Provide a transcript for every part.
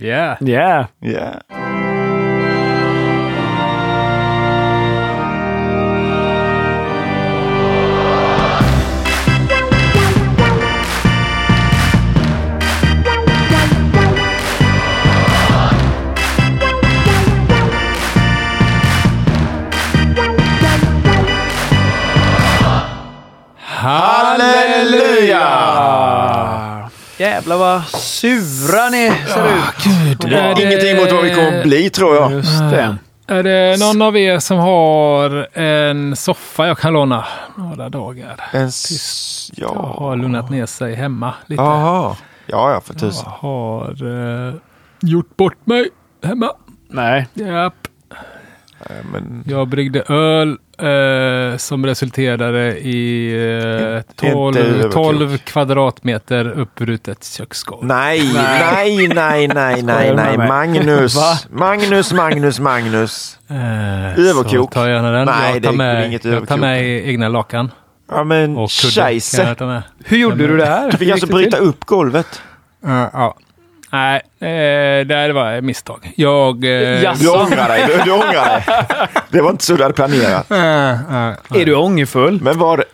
Yeah. Yeah. Yeah. Jävlar vad sura ni ser ut. Det är det- ingenting mot vad vi kommer att bli tror jag. Just det. Är det någon av er som har en soffa jag kan låna några dagar? En s- Jag ja. har lugnat ner sig hemma lite. Jaha. Ja, ja, för Jag tusan. har eh, gjort bort mig hemma. Nej. Japp. Nej, Men Jag bryggde öl eh, som resulterade i eh, Inte 12, överkok. 12 kvadratmeter uppbrutet köksgolv. nej, nej, nej, nej, nej, nej. Magnus? Magnus, Magnus, Magnus. Eh, Överkok? Så tar jag gärna den. Nej, jag det tar är med, inget jag tar överkok. med egna lakan. Ja, men Och kudde kan scheisse. Hur gjorde du det här? Du fick alltså det bryta till? upp golvet. Ja, ja. Nej, eh, det var ett misstag. Jag... Eh, Jaså? Du ångrar dig, du, du ångrar dig. Det var inte så du hade planerat. eh, eh, Är du ångerfull? Men var det...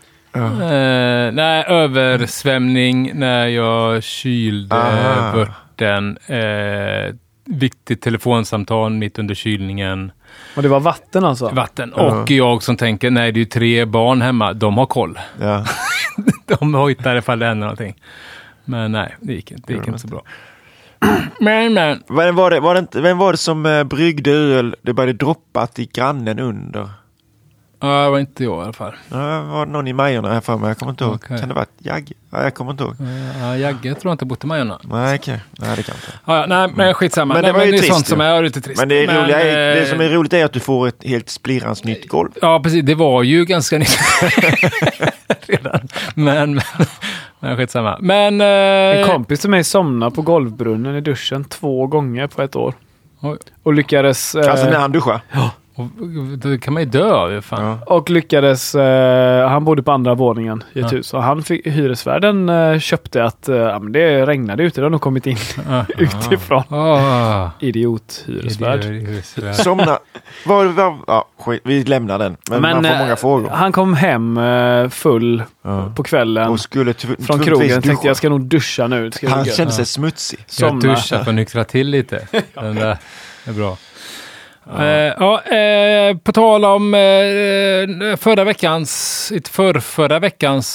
Nej, översvämning när jag kylde Ah. vörten. Eh, viktigt telefonsamtal mitt under kylningen. Och det var vatten alltså? Vatten. Och jag som tänker, nej det är ju tre barn hemma. De har koll. Ja. De hojtar ifall det händer någonting. Men nej, det gick inte, det gick inte så bra. Men, men. Vem var det, var det vem var det som eh, bryggde öl? Det började droppa till grannen under. Ja, det var inte jag i alla fall. Ja, var det någon i Majorna här för mig? Jag kommer inte ihåg. Okej. Kan det vara Jagge? Ja, jag kommer inte ihåg. Ja, Jagge tror jag inte bott i Majorna. Nej, okej. Nej, det kan inte. Ja, ja, nej, men skitsamma. Men nej, det var ju det är trist sånt som är lite trist. Men det, roliga är, det eh, som är roligt är att du får ett helt splirrans nytt golv. Ja, precis. Det var ju ganska nytt redan. Men, men, men skitsamma. Men... En Eh, kompis till mig somnade på golvbrunnen i duschen två gånger på ett år. oj, Och lyckades... eh, Alltså när han duschar. Och, då kan man ju dö ju fan. Ja. Och lyckades, eh, han bodde på andra våningen i ett Ja. hus. Och han fick, hyresvärden eh, köpte att eh, men det regnade ute, det har nog kommit in Ah, utifrån. ah. Idiot hyresvärd. Somna. Var, var, ja, skit, vi lämnar den. Men, man får eh, många frågor. han kom hem eh, full Ja. på kvällen Och skulle från krogen. duscha. Tänkte jag ska nog duscha nu. Han kände sig smutsig. Jag Somna. duschar för att nyktra till lite. Den där är bra. Ja, ja, eh, på tal om eh, förra veckans, inte för förra veckans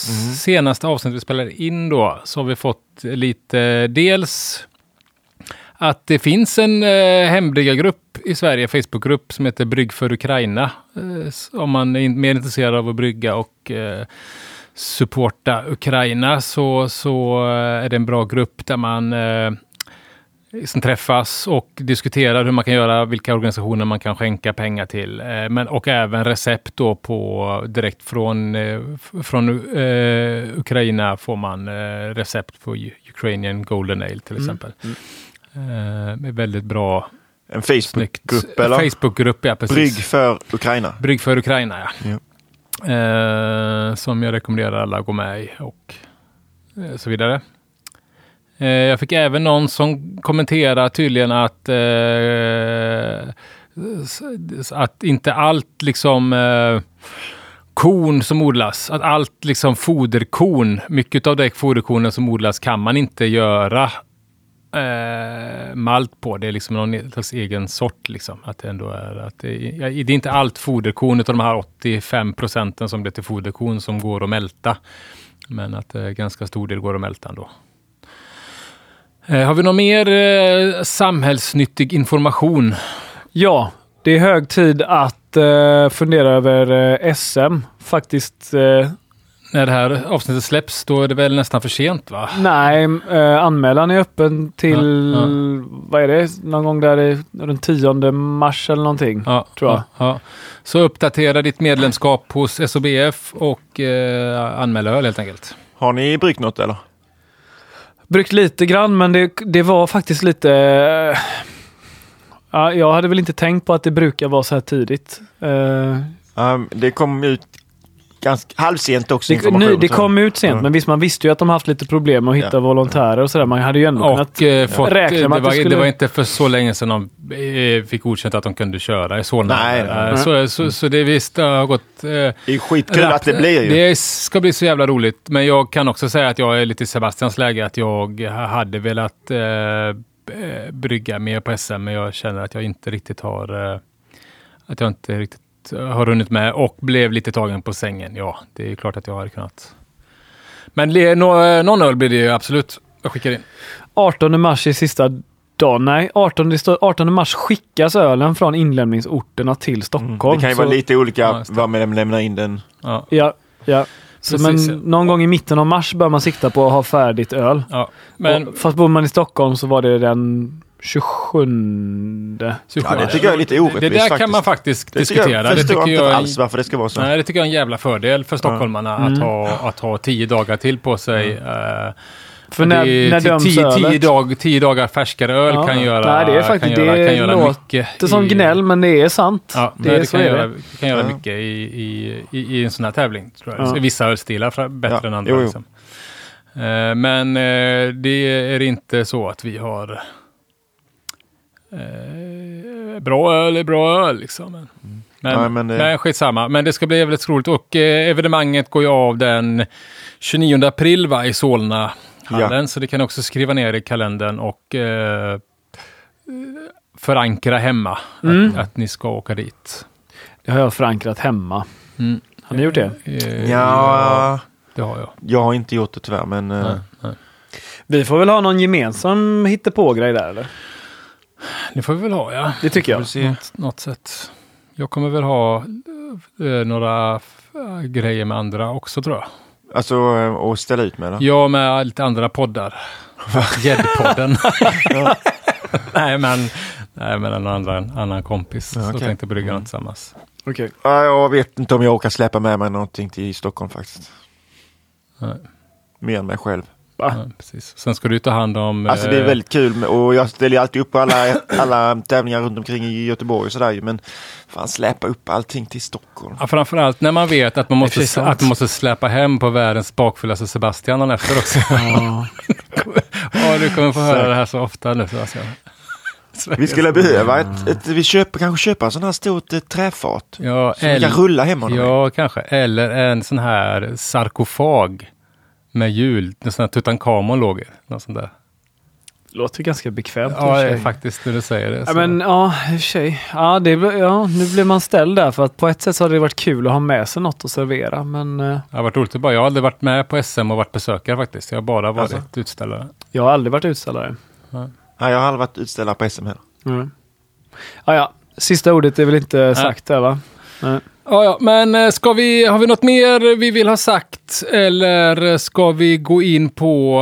senaste avsnitt vi spelade in då, så har vi fått lite dels att det finns en eh, hembryggargrupp i Sverige, Facebookgrupp som heter Brygg för Ukraina. Om man är mer intresserad av att brygga och supporta Ukraina så, så är det en bra grupp där man som träffas och diskuterar hur man kan göra, vilka organisationer man kan skänka pengar till. Eh, men, och även recept då på direkt från, eh, från eh, Ukraina får man eh, recept på Ukrainian Golden Ale till exempel. Eh, med väldigt bra, En. Facebookgrupp eller? Facebookgrupp, ja precis. Brygg för Ukraina. Brygg för Ukraina, ja. Ja. Eh, som jag rekommenderar alla att gå med i och så vidare. Eh, jag fick även någon som kommenterade tydligen att eh, att inte allt liksom eh, korn som odlas, att allt liksom foderkorn, mycket av det foderkornen som odlas kan man inte göra eh, malt på. Det är liksom någon slags egen sort. Liksom. Att det ändå är, att det, det är inte allt foderkorn utav de här 85 procenten som blir till foderkorn som går att mälta. Men att eh, ganska stor del går att mälta ändå. Eh, har vi någon mer eh, samhällsnyttig information? Ja, det är hög tid att eh, fundera över eh, SM. Faktiskt, eh, När det här avsnittet släpps, då är det väl nästan för sent va? nej, eh, anmälan är öppen till, Ja, vad är det, någon gång där det, den 10 mars eller någonting. Ja, tror jag. Ja, ja. Så uppdatera ditt medlemskap hos SOBF och eh, anmäl öl helt enkelt. Har ni bryggt något eller? Bryggt lite grann, men det, det var faktiskt lite... Eh, ja, jag hade väl inte tänkt på att det brukar vara så här tidigt. Uh... Um, det kom ut ganska halvsent också Det, nu, det kom ut sent, Ja. men visst man visste ju att de haft lite problem med att hitta Ja. volontärer och sådär. Man hade ju ändå kunnat Och eh, fått, räkna det, med att var, det skulle... det var inte för så länge sedan de eh, fick godkänt att de kunde köra i Solna. Nej, Eh, nej. Så, så, så det visst det har gått... Eh, Det är skitkul att det blir ju. Det ska bli så jävla roligt. Men jag kan också säga att jag är lite i Sebastians läge. Att jag hade velat eh, brygga mer på SM, men jag känner att jag inte riktigt har... Eh, att jag inte riktigt har runnit med och blev lite tagen på sängen. Ja, det är klart att jag hade kunnat. Men le, nå, någon öl blir det ju absolut. Jag skickar in. 18 mars är sista dagen. Nej, 18, det står 18 mars skickas ölen från inlämningsorterna till Stockholm. Mm. Det kan ju Så- vara lite olika Ja, var man lämnar in den. Ja, Ja, ja. Så, Precis, men ja. någon gång i mitten av mars bör man sikta på att ha färdigt öl. ja. Men... och, fast bor man i Stockholm så var det den 27. Ja, det tycker jag är lite orättvist Det där faktiskt. kan man faktiskt Det diskutera. jag, det tycker inte jag, alls varför det ska vara så. Nej, det tycker jag är en jävla fördel för stockholmarna att, ha, att ha tio dagar till på sig. Eh, För när, det är när döms tio, tio, dag, tio dagar färskare öl Ja. kan göra, Nej, det är faktiskt- kan göra, det kan göra mycket. Det är som i- gnäll, men det är sant. Ja, det, är det kan, göra, det. kan göra Ja. mycket i, i, i, i en sån här tävling. Tror jag. Ja. Vissa ölstilar bättre än andra. jo, jo. Liksom. Eh, Men eh, det är inte så att vi har eh, bra öl är bra öl. Liksom. Men, men, Ja, men men, det- skitsamma. Men det ska bli väldigt roligt. Och eh, evenemanget går ju av den 29 april va, i Solna. Hallen, Så det kan också skriva ner i kalendern och eh, förankra hemma Mm. att, att ni ska åka dit. Det har jag förankrat hemma. Mm. Har ni gjort det? Eh, Ja, det har jag. jag har inte gjort det tyvärr, men... eh, Nej, nej. Vi får väl ha någon gemensam hittepå-grej där eller? Det får vi väl ha, ja. Det tycker jag. se. Något, något sätt. Jag kommer väl ha eh, några f- grejer med andra också tror jag. Alltså, eh, att ställa ut med det. Jag med lite andra poddar. Gäddpodden. nej, men, nej, men en annan, annan kompis. Ja, Så okej. tänkte brygga Mm. tillsammans. Okej. Ja, jag vet inte om jag orkar släppa med mig någonting till Stockholm faktiskt. Nej. Mer än mig själv. Va? Ja, precis. Sen ska du ta hand om... Alltså det är eh, väldigt kul med- och jag ställer ju alltid upp på alla, alla tävlingar runt omkring i Göteborg och sådär men fan släpa upp allting till Stockholm. Ja, framförallt när man vet att man måste, att man måste släpa hem på världens bakfullaste Sebastian dagen efter också. Ja. Ja, du kommer få höra det här så ofta nu Sebastian. Vi skulle behöva ett, ett vi köper, kanske köpa en sån här stort eh, träfat. Ja, Som vi kan rulla hem honom med. Ja, kanske. Eller en sån här sarkofag med hjul. En sån här Tutankhamon låg i. Något sånt där. Låter ganska bekvämt. Ja, eh, sig. faktiskt när du säger det. Ja, så. men ja, i och för sig. Ja, det, ja, nu blir man ställd där för att på ett sätt så hade det varit kul att ha med sig något att servera. Men eh, Det har varit roligt. Jag har aldrig varit med på SM och varit besökare faktiskt. Jag har bara varit Alltså? utställare. jag har aldrig varit utställare. Nej, jag har aldrig varit utställare på SM heller. Mm. Ja, ja. Sista ordet är väl inte sagt där va? Nej. Ja, ja, men eh, ska vi, har vi något mer vi vill ha sagt eller ska vi gå in på...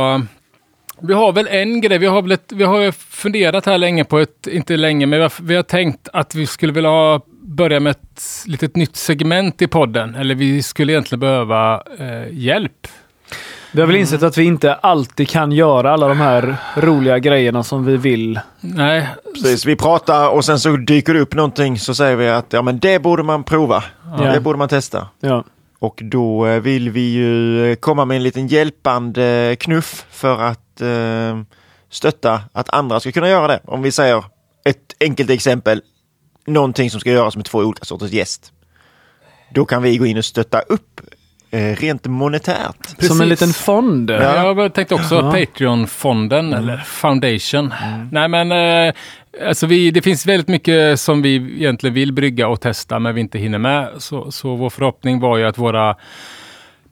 Vi har väl en grej, vi har, väl ett, vi har funderat här länge på ett, inte länge, men vi har, vi har tänkt att vi skulle vilja ha, börja med ett litet nytt segment i podden. Eller vi skulle egentligen behöva eh, hjälp. Vi har väl insett att vi inte alltid kan göra alla de här roliga grejerna som vi vill. Nej, Precis, vi pratar och sen så dyker det upp någonting så säger vi att ja men det borde man prova. Ja. Det borde man testa. Ja. Och då eh, vill vi ju eh, komma med en liten hjälpande knuff för att eh, stötta att andra ska kunna göra det. Om vi säger ett enkelt exempel, någonting som ska göras med två olika sorters gäst. Då kan vi gå in och stötta upp eh, rent monetärt. Som Precis. en liten fond. Ja. Jag tänkte också Ja. Patreon-fonden eller Foundation. Nej men eh, alltså vi, det finns väldigt mycket som vi egentligen vill brygga och testa men vi inte hinner med. Så, så vår förhoppning var ju att våra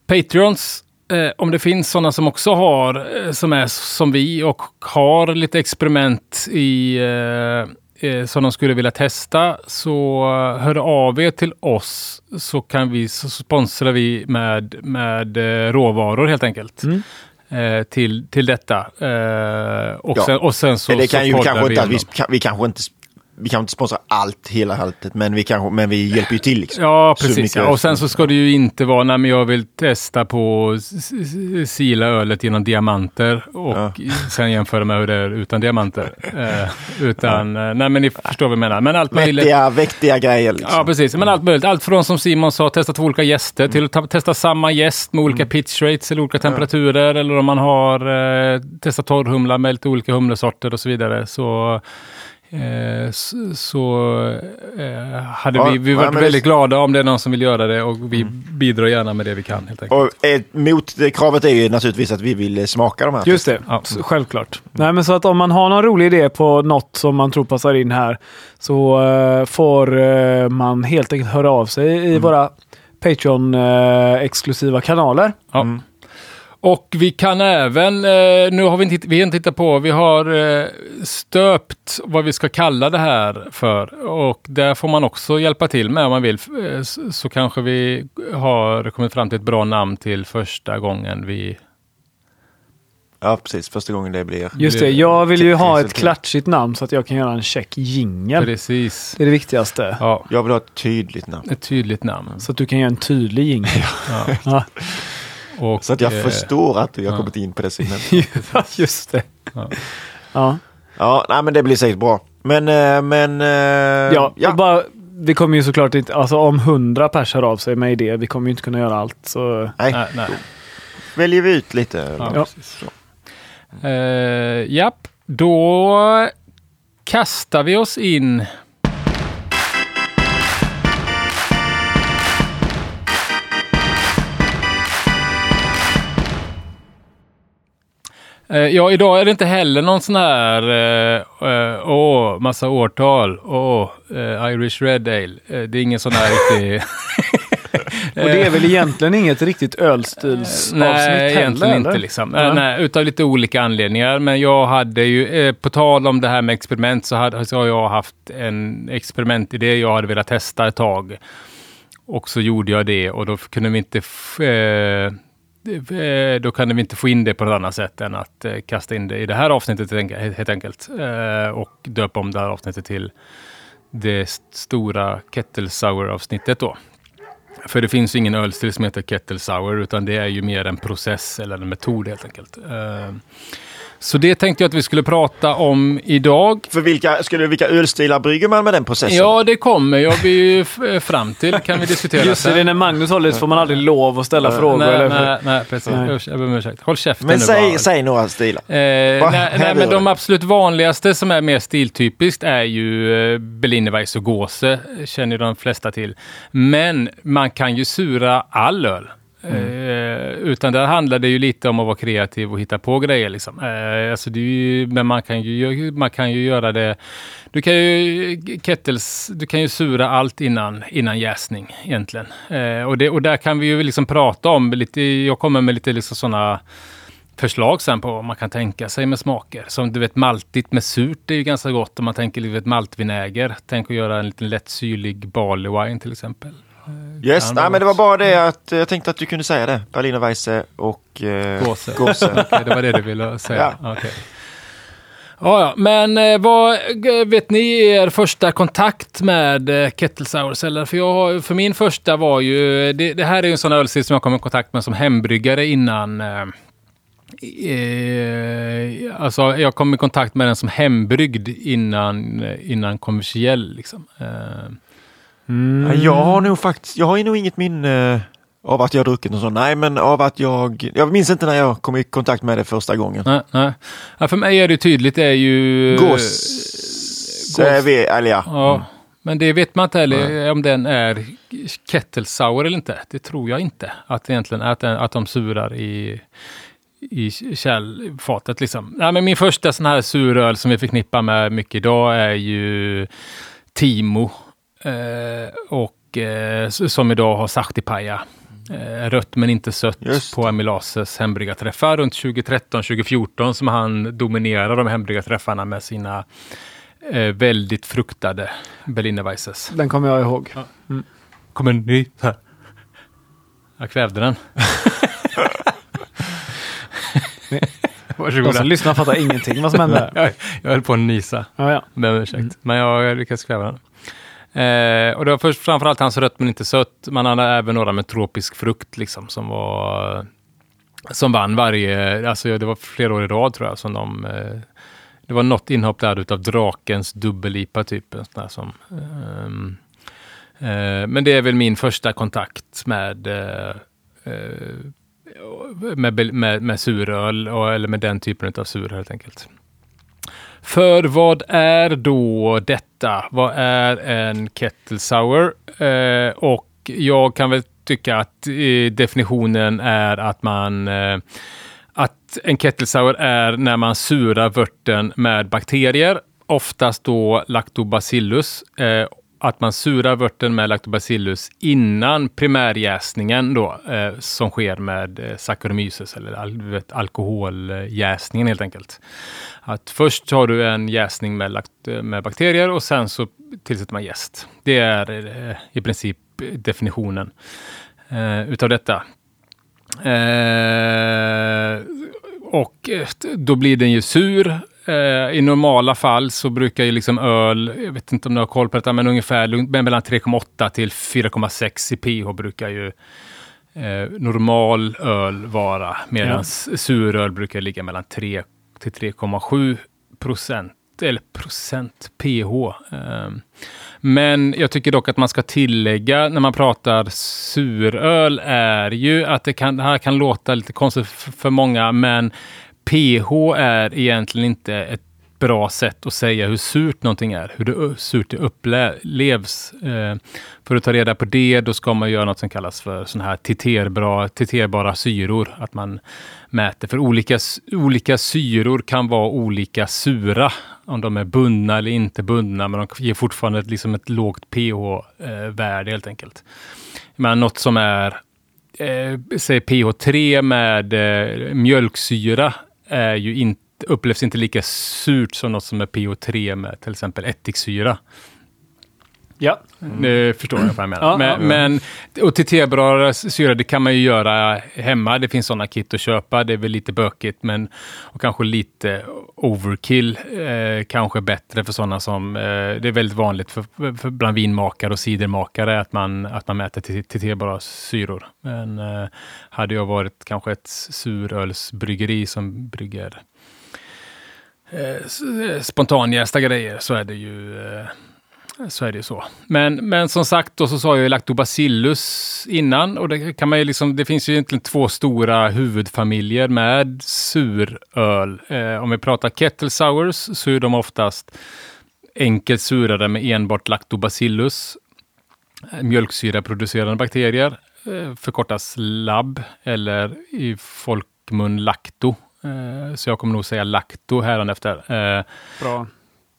Patreons Eh, om det finns sådana som också har, eh, som är som vi och har lite experiment i eh, eh, som de skulle vilja testa, så hör av er till oss så kan vi, så sponsrar vi med, med eh, råvaror helt enkelt. Mm. Eh, till, till detta. Eh, och, Ja. sen, och sen så... det så kan ju kanske inte vi, kan, vi kanske inte vi kan inte sponsra allt, hela haltet, men vi, kan, men vi hjälper ju till. Liksom. Ja, precis. Ja. Och sen så ska det ju inte vara, nej men jag vill testa på s- sila ölet genom diamanter och Ja. sen jämföra med hur det är utan diamanter. Eh, utan, eh, nej men ni förstår vad jag menar. Men allt möjligt. Mäktiga, mäktiga grejer. Liksom. Ja, precis. Men allt möjligt. Allt från som Simon sa, testa två olika gäster till att ta, testa samma gäst med olika pitch rates eller olika temperaturer. Eller om man har eh, testat torrhumla med lite olika humlesorter och så vidare. Så, eh, så, så eh, hade Ja, vi, vi varit men väldigt det- glada om det är någon som vill göra det och vi bidrar gärna med det vi kan helt enkelt. Och ett motkravet är ju naturligtvis att vi vill eh, smaka de här. Just det, Ja. S- självklart. Nej, men så att om man har någon rolig idé på något som man tror passar in här så eh, får eh, man helt enkelt höra av sig i Mm. våra Patreon-exklusiva kanaler. Ja. Och vi kan även, eh, nu har vi inte, vi har inte tittat på, vi har eh, stöpt vad vi ska kalla det här för. Och där får man också hjälpa till med om man vill. Eh, så, kanske vi har kommit fram till ett bra namn till första gången vi... Ja, precis. Första gången det blir... Just det, jag vill ju ha ett klatschigt namn så att jag kan göra en check jingel. Precis. Det är det viktigaste. Ja, Jag vill ha ett tydligt namn. ett tydligt namn. Så att du kan göra en tydlig jingel. Ja. Ja. Och, Så att jag eh, förstår att vi har ja. kommit in på det segmentet. Just det. Ja. Ja, Ja, nej, men det blir säkert bra. Men, eh, men... eh, ja. ja. Bara, vi kommer ju såklart inte, alltså om hundra pers hör av sig med idé, vi kommer ju inte kunna göra allt. Så Nej, Nej, nej. väljer vi ut lite. Ja, Ja. Eh, japp, då kastar vi oss in Ja, idag är det inte heller någon sån här, eh, eh, åh, massa årtal, åh, eh, Irish Red Ale. Eh, det är ingen sån här riktig... Och det är väl egentligen inget riktigt ölstilsavsnitt Nej, heller? egentligen eller? inte. Liksom. Nej. Nej. Utav lite olika anledningar. Men jag hade ju, eh, på tal om det här med experiment, så, hade, så har jag haft en experimentidé jag hade velat testa ett tag. Och så gjorde jag det och då kunde vi inte eh, eh, Eh, då kan vi inte få in det på något annat sätt än att eh, kasta in det i det här avsnittet helt enkelt. Eh, och döpa om det här avsnittet till det stora Kettle Sour-avsnittet då. För det finns ju ingen ölstil som heter Kettle Sour, utan det är ju mer en process eller en metod helt enkelt. Eh, Så det tänkte jag att vi skulle prata om idag. För vilka, skulle, vilka ölstilar brygger man med den processen? Ja, det kommer jag vi eh, fram till. kan vi diskutera Just det, det är när Magnus håller så får man aldrig lov att ställa frågor. Nej, eller? nej, nej, precis. Nej. Usch, Jag ber om ursäkt. Håll käften men nu säg, bara. säg några stilar. Eh, nej, nej, men de absolut vanligaste som är mer stiltypiskt är ju eh, Berliner Weiss och Gåse, känner de flesta till. Men man kan ju sura all öl. Mm. Eh, utan där handlar det ju lite om att vara kreativ och hitta på grejer. Liksom. Eh, alltså det är ju, men man kan ju, man kan ju göra det... Du kan ju, kettles, du kan ju sura allt innan, innan jäsning egentligen. Eh, och, det, och där kan vi ju liksom prata om lite, jag kommer med lite liksom sådana förslag sen på vad man kan tänka sig med smaker. Som du vet maltigt med surt är ju ganska gott om man tänker du vet, maltvinäger. Tänk att göra en liten lätt syrlig barley wine till exempel. Yes, kan nej, men det var bara det att eh, jag tänkte att du kunde säga det. Berliner Weisse och eh, Gåse. Gåse. Okej, det var det du ville säga. Ja. Okej. Ja, ja, men eh, vad, eh, vet ni er första kontakt med eh, Kettle Sours? Eller? För, jag, har- för min första var ju, det, det här är ju en sån ölstil som jag kom i kontakt med som hembryggare innan eh, Eh, alltså jag kom i kontakt med den som hembryggd innan, innan kommersiell. Liksom. Eh, Ja, Jag har nog faktiskt, jag har nog inget minne av att jag har druckit någon sån. Nej, men av att jag, jag minns inte när jag kom i kontakt med det första gången. nej, nej. Ja, för mig är det tydligt, det är ju... Gås. Gås. Äh, vi, eller ja. Ja, men det vet man inte heller om den är kettle sour eller inte. Det tror jag inte. Att egentligen att, den, att de surar i, i kärlfatet. Liksom. Nej, men min första sån här suröl som vi förknippar med mycket idag är ju Timo. Eh, och eh, som idag har Sahtipaja. Eh, rött men inte sött Just på Amilases hembryggarträffar runt 2013-2014 som han dominerar de hembryggarträffarna med sina eh, väldigt fruktade Berliner Weisses. Den kommer jag ihåg. Kommer ni här? Jag kvävde den. De Varsågoda. som lyssnar fattar ingenting vad som händer. jag, jag höll på att nysa. Ja, ja. Om ursäkt. Men jag lyckades kväva den. Eh, och det var först framförallt hans rött men inte sött. Man hade även några med tropisk frukt liksom som var som vann varje, alltså det var flera år i rad tror jag som de eh, det var något inhopp där utav Drakens dubbellipa typ. en sån där som, ehm, eh, men det är väl min första kontakt med eh, eh med, med, med suröl, och, eller med den typen av suröl helt enkelt. För vad är då detta? Vad är en kettle sour? Eh, och jag kan väl tycka att eh, definitionen är att man eh, att en kettle sour är när man surar vörten med bakterier, oftast då lactobacillus. Eh, att man surar vörten med lactobacillus innan primärjäsningen då, eh, som sker med eh, Saccharomyces eller al vet, alkoholjäsningen helt enkelt. Att först har du en jäsning med, med bakterier och sen så tillsätter man jäst. Det är eh, i princip definitionen eh, utav detta. Eh, och eh, då blir den ju sur. Eh, I normala fall så brukar ju liksom öl, jag vet inte om du har koll på detta, men ungefär men mellan 3,8 till 4,6 i pH brukar ju eh, normal öl vara. Medan suröl brukar ligga mellan 3 till 3,7 procent eller procent pH. Ehm, Men jag tycker dock att man ska tillägga när man pratar suröl är ju att det kan, det här kan låta lite konstigt för många, men pH är egentligen inte ett bra sätt att säga hur surt någonting är, hur det, surt det upplevs. Eh, för att ta reda på det, då ska man göra något som kallas för sån här titerbara, titerbara syror. Att man mäter, för olika, olika syror kan vara olika sura. Om de är bundna eller inte bundna, men de ger fortfarande ett, liksom ett lågt pH-värde eh, helt enkelt. Men något som är eh, säg pH3 med eh, mjölksyra är ju inte, upplevs inte lika surt som något som är PO3 med till exempel ättiksyra. Ja. Det förstår jag vad jag menar. Ja, men, ja. men, och till tebra syra, det kan man ju göra hemma. Det finns sådana kit att köpa. Det är väl lite bökigt, men och kanske lite overkill. Eh, kanske bättre för sådana som... Eh, det är väldigt vanligt för, för bland vinmakare och cidermakare att man, att man mäter till, syror. Men eh, hade jag varit kanske ett surölsbryggeri som brygger eh, eh, spontanjästa grejer så är det ju eh, så är det ju så. Men, men som sagt, då så sa jag ju lactobacillus innan och det kan man ju liksom, det finns ju egentligen två stora huvudfamiljer med suröl. Eh, om vi pratar kettle sours så är de oftast enkelt surade med enbart lactobacillus. Eh, Mjölksyraproducerande bakterier eh, förkortas lab eller i folkmun lacto. Eh, så jag kommer nog säga lacto hädanefter. Eh, Bra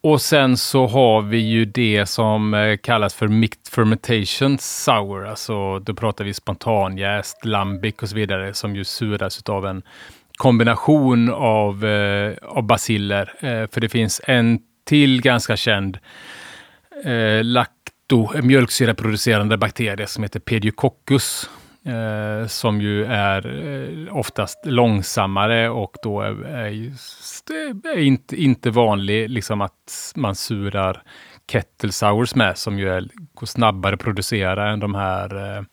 och sen så har vi ju det som eh, kallas för mixed fermentation sour. Alltså då pratar vi spontanjäst, lambic och så vidare som ju suras av en kombination av, eh, av basiller. Eh, för det finns en till ganska känd eh, lakto, eh, mjölksyraproducerande bakterie som heter Pediococcus. Eh, som ju är eh, oftast långsammare och då är, är, är inte, inte vanlig liksom att man surar kettle sours med som ju är, går snabbare att producera än de här eh,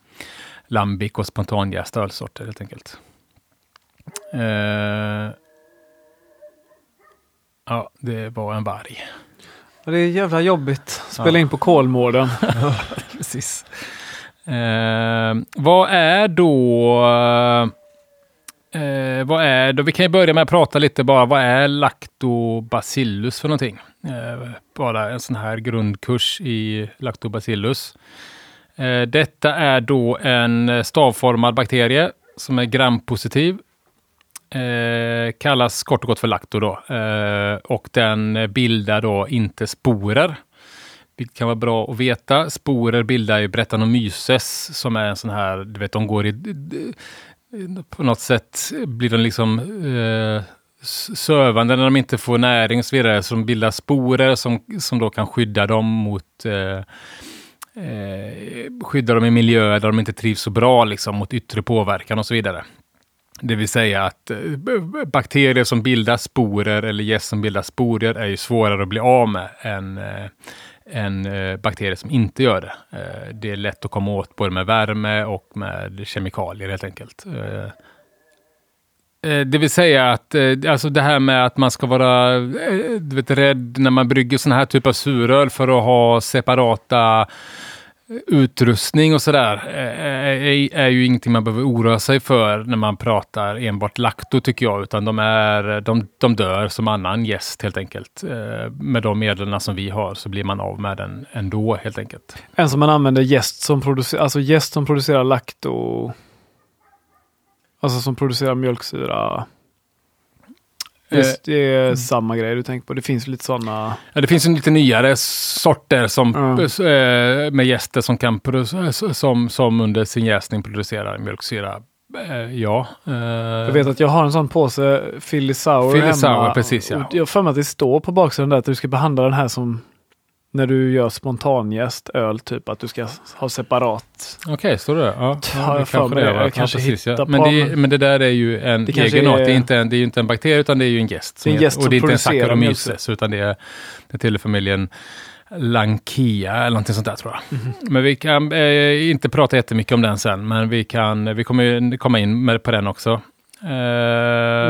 lambic och spontanjästa ölsorter helt enkelt. Eh, ja, det var en varg. Ja, Det är jävla jobbigt. Spela Ja. in på Kolmården. Precis. Eh, vad är då... Eh, vad är då? Vi kan ju börja med att prata lite bara. Vad är lactobacillus för någonting? Eh, bara en sån här grundkurs i lactobacillus. Eh, detta är då en stavformad bakterie som är grampositiv. Eh, kallas kort och gott för lacto då. Eh, och den bildar då inte sporer. Vilket kan vara bra att veta. Sporer bildar ju Brettanomyces som är en sån här, du vet, de går i... På något sätt blir de liksom eh, sövande när de inte får näring och så vidare. Så de bildar sporer som, som då kan skydda dem mot eh, eh, skydda dem i miljöer där de inte trivs så bra, liksom mot yttre påverkan och så vidare. Det vill säga att eh, bakterier som bildar sporer eller gäss som bildar sporer är ju svårare att bli av med än, eh, en än eh, bakterier som inte gör det. Eh, det är lätt att komma åt både med värme och med kemikalier helt enkelt. Eh, eh Det vill säga att eh, alltså det här med att man ska vara eh, du vet, rädd när man brygger sån här typ av suröl för att ha separata utrustning och sådär eh, eh, är, är ju ingenting man behöver oroa sig för när man pratar enbart lakto tycker jag, utan de, är, de, de dör som annan gäst helt enkelt. Eh, med de medlen som vi har så blir man av med den ändå helt enkelt. En som man använder gäst som producerar, alltså jäst som producerar lakto. Alltså som producerar mjölksyra. Det, det är samma grej du tänker på. Det finns lite sådana. Ja, det finns ju lite nyare sorter som, eh, med gäster som, kan som, som under sin jäsning producerar mjölksyra. Eh, Ja. eh, Jag vet att jag har en sån påse Philly Sour Philly hemma. Sour, precis, ja. Jag har för mig att det står på baksidan där att du ska behandla den här som när du gör spontanjäst öl, typ att du ska ha separat. Okej, står det? Ja, jag för mig det. va? Jag kanske precis, hittar men, det, men- men det där är ju en Det kanske egen art. är- Det är, inte en, det är ju inte en bakterie utan det är ju en gäst. Det är en gäst och det är inte en Saccharomyces utan det är, det tillhör familjen Lankia eller någonting sånt där tror jag. Mhm. Men vi kan eh, inte prata jättemycket om den sen, men vi, kan, vi kommer ju komma in med, på den också. Eh,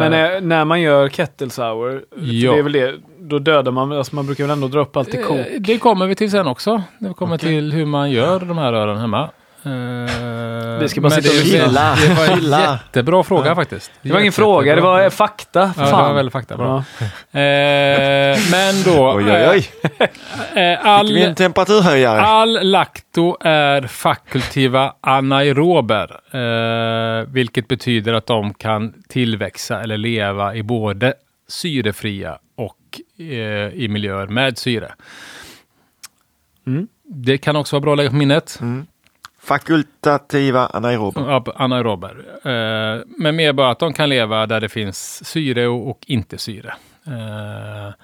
Men eh, när man gör kettle sour, Ja. det är väl det, då dödar man, alltså man brukar väl ändå dra upp allt i kok. Eh, Det kommer vi till sen också. När vi kommer Okej. till hur man gör de här rören hemma. Eh, Vi ska bara sitta och det, är- lyssna. det var en jättebra fråga faktiskt. Det var ingen fråga, det var fakta. För Ja, det fan. var väldigt fakta. Bra. Ja. Eh, men då, Oj, oj, oj. eh, Fick vi all, en temperaturhöjare? all lakto är fakultiva anaerober, eh, vilket betyder att de kan tillväxa eller leva i både syrefria och eh, i miljöer med syre. Mm. Det kan också vara bra att lägga på minnet. Fakultativa anaerober. Ja, anaerober. Eh, men mer bara att de kan leva där det finns syre och, och inte syre. Eh,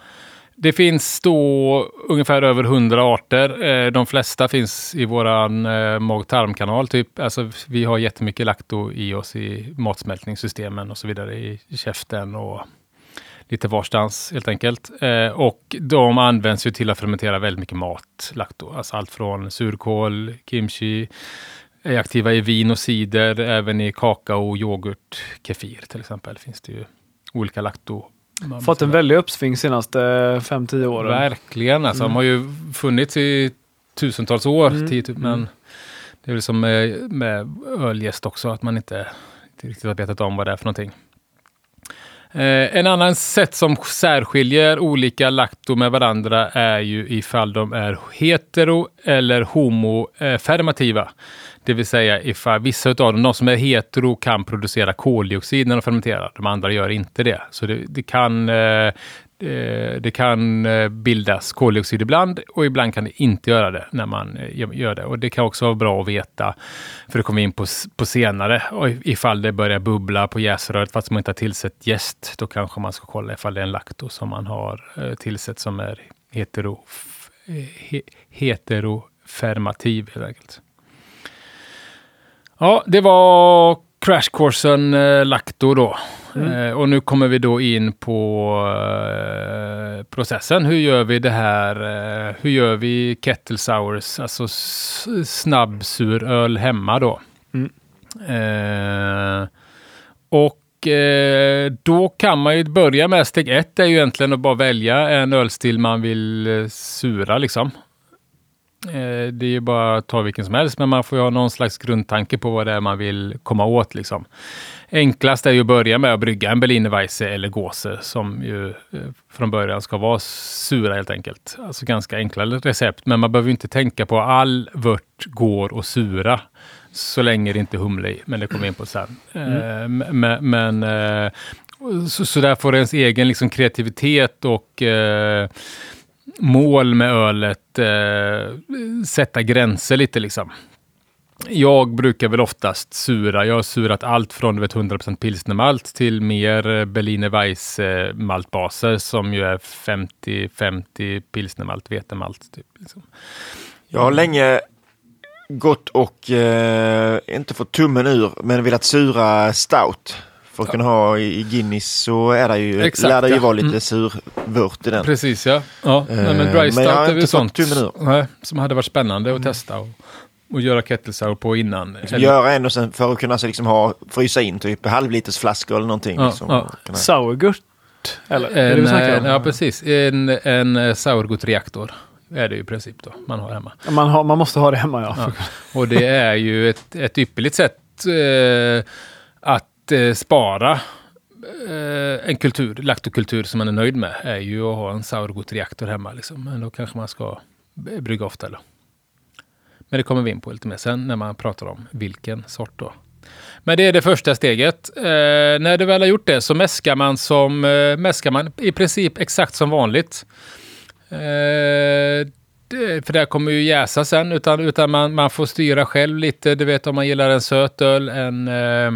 det finns då ungefär över 100 arter. Eh, de flesta finns i våran eh, mag-tarmkanal. Typ. Alltså, vi har jättemycket lakto i oss i matsmältningssystemen och så vidare i, i käften och lite varstans helt enkelt. Eh, och de används ju till att fermentera väldigt mycket mat, lakto. Alltså allt från surkål, kimchi, är aktiva i vin och cider, även i kakao, yoghurt, kefir till exempel. finns det ju olika lakto. Fått en väldig uppsving senaste 5-10 åren. Verkligen, alltså. De har ju funnits i tusentals år, Mm, tio, men det är väl som med, med ölgäst också, att man inte, inte riktigt har vetat om vad det är för någonting. Eh, en annan sätt som särskiljer olika lakto med varandra är ju ifall de är hetero eller homofermativa. Eh, det vill säga ifall vissa av dem, de som är hetero, kan producera koldioxid när de fermenterar. De andra gör inte det. Så det, det kan eh, Eh, det kan eh, bildas koldioxid ibland och ibland kan det inte göra det när man eh, gör- det. Och det kan också vara bra att veta, för det kommer vi in på, på senare, och ifall det börjar bubbla på jäsröret fast man inte har tillsett jäst, då kanske man ska kolla ifall det är en lakto som man har tillsett som är hetero, he, heterofermativ helt enkelt. Ja, det var crashcoursen eh, Lacto då. Eh, och nu kommer vi då in på eh, processen. Hur gör vi det här? Eh, hur gör vi kettle sours, alltså snabbsuröl hemma då? Mm. Eh, och eh, då kan man ju börja med steg ett är ju egentligen att bara välja en ölstil man vill eh, sura liksom. Eh, det är ju bara att ta vilken som helst, men man får ju ha någon slags grundtanke på vad det är man vill komma åt. Liksom. Enklast är ju att börja med att brygga en Berliner Weisse eller Gåse som ju eh, från början ska vara sura helt enkelt. Alltså ganska enkla recept, men man behöver inte tänka på all vört går och sura så länge det inte är humle i, men det kommer vi in på sen. Eh, men men eh, så, så där får ens egen liksom, kreativitet och eh, mål med ölet eh, sätta gränser lite liksom. Jag brukar väl oftast sura. Jag har surat allt från du vet, 100% pilsnermalt till mer eh, Berliner Weiss eh, maltbaser som ju är 50-50 pilsnermalt, vetemalt. Typ, liksom. Jag har länge gått och eh, inte fått tummen ur men velat sura stout. För att kunna ha i Guinness så är det ju, Exakt, lär det ju ja. vara lite Mm. survört i den. Precis ja. ja Eh, nej, men men dry jag stout är fått sånt nej, som hade varit spännande att testa och, och göra kettle sour på innan. Liksom Eller- göra en och sen för att kunna så liksom ha, frysa in typ halvliters flaskor eller någonting. Ja, liksom, ja. och kunna- Sourgurt? Eller? En, om? eh, ja, precis. En, en eh, sourgood-reaktor är det ju i princip då man har hemma. Man, har, man måste ha det hemma ja. Ja. Och det är ju ett, ett ypperligt sätt eh, att eh, spara eh, en kultur, laktokultur som man är nöjd med, är ju att ha en sourgood-reaktor hemma. Liksom. Men då kanske man ska brygga ofta. Eller? Men det kommer vi in på lite mer sen när man pratar om vilken sort då. Men det är det första steget. Eh, när du väl har gjort det så mäskar man, som, eh, mäskar man i princip exakt som vanligt. Eh, det, för det här kommer ju jäsa sen, utan, utan man, man får styra själv lite. Du vet om man gillar en söt öl, en... Eh,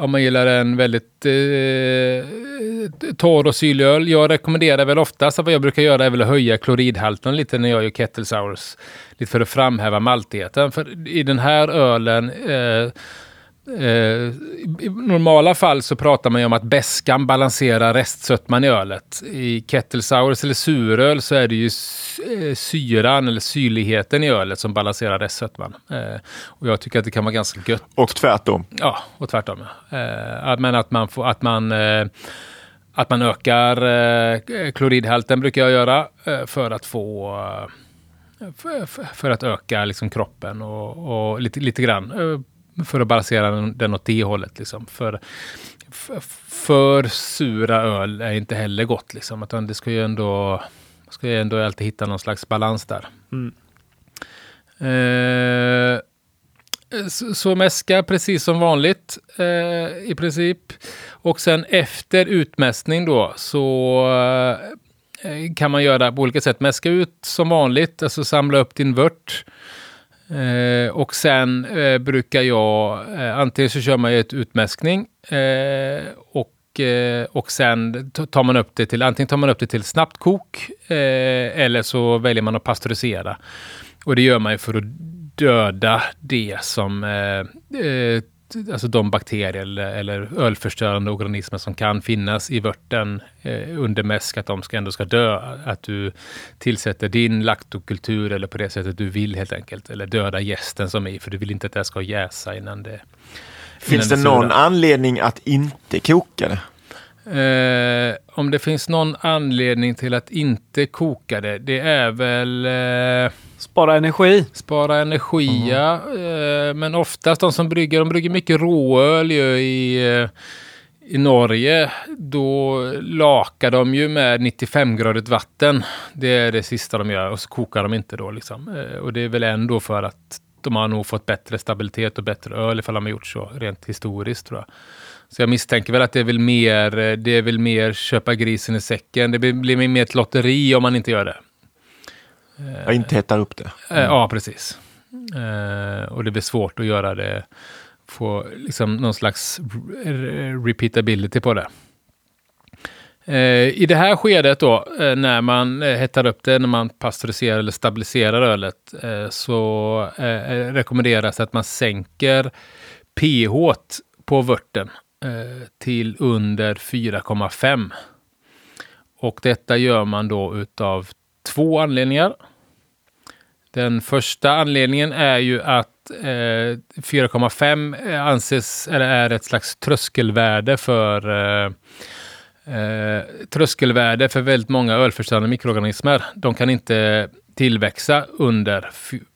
om man gillar en väldigt eh, torr och syrlig öl. Jag rekommenderar väl oftast att vad jag brukar göra är väl att höja kloridhalten lite när jag gör kettle sours. Lite för att framhäva maltigheten. För i den här ölen Eh, i normala fall så pratar man ju om att bäskan balanserar restsötman i ölet. I kettle sours eller suröl så är det ju eh, syran eller syrligheten i ölet som balanserar restsötman. Eh, och jag tycker att det kan vara ganska gött. Och tvärtom. Ja, och tvärtom. ja. Eh, men att man, får, att man, eh, att man ökar eh, kloridhalten brukar jag göra eh, för att få eh, för, att öka liksom kroppen och, och lite, lite grann eh, för att balansera den, den åt det hållet. Liksom. För, för, för sura öl är inte heller gott. Liksom. Utan det ska ju ändå, ska ju ändå alltid hitta någon slags balans där. Mm. Eh, så, så mäska precis som vanligt eh, i princip. Och sen efter utmästning då så eh, kan man göra på olika sätt. Mäska ut som vanligt, alltså samla upp din vört. Eh, och sen eh, brukar jag, eh, antingen så kör man ju ett utmäskning eh, och, eh, och sen tar man upp det till, antingen tar man upp det till snabbt kok eh, eller så väljer man att pasteurisera. Och det gör man ju för att döda det som, eh, alltså de bakterier eller, eller ölförstörande organismer som kan finnas i vörten eh, under mäsk, att de ska ändå ska dö. Att du tillsätter din laktokultur eller på det sättet du vill helt enkelt. Eller döda gästen som är för du vill inte att det ska jäsa innan det... Finns det innan någon surar. anledning att inte koka det? Eh, om det finns någon anledning till att inte koka det, det är väl... Eh, Spara energi. Spara energi, ja. Eh, men oftast de som brygger, de brygger mycket råöl ju i, eh, i Norge. Då lakar de ju med 95-gradigt vatten. Det är det sista de gör och så kokar de inte då liksom. Eh, och det är väl ändå för att de har nog fått bättre stabilitet och bättre öl ifall de har gjort så rent historiskt tror jag. Så jag misstänker väl att det är väl mer, det är väl mer köpa grisen i säcken. Det blir mer ett lotteri om man inte gör det. Jag inte hettar upp det. Eh, Ja, precis. Eh, och det blir svårt att göra det, få liksom någon slags re- repeatability på det. Eh, I det här skedet då, eh, när man eh, hettar upp det, när man pasteuriserar eller stabiliserar ölet, eh, så eh, rekommenderas att man sänker pH på vörten eh, till under 4,5. Och detta gör man då utav två anledningar. Den första anledningen är ju att eh, 4,5 eh, anses, eller är ett slags tröskelvärde för eh, eh, tröskelvärde för väldigt många ölförstörande mikroorganismer. De kan inte tillväxa under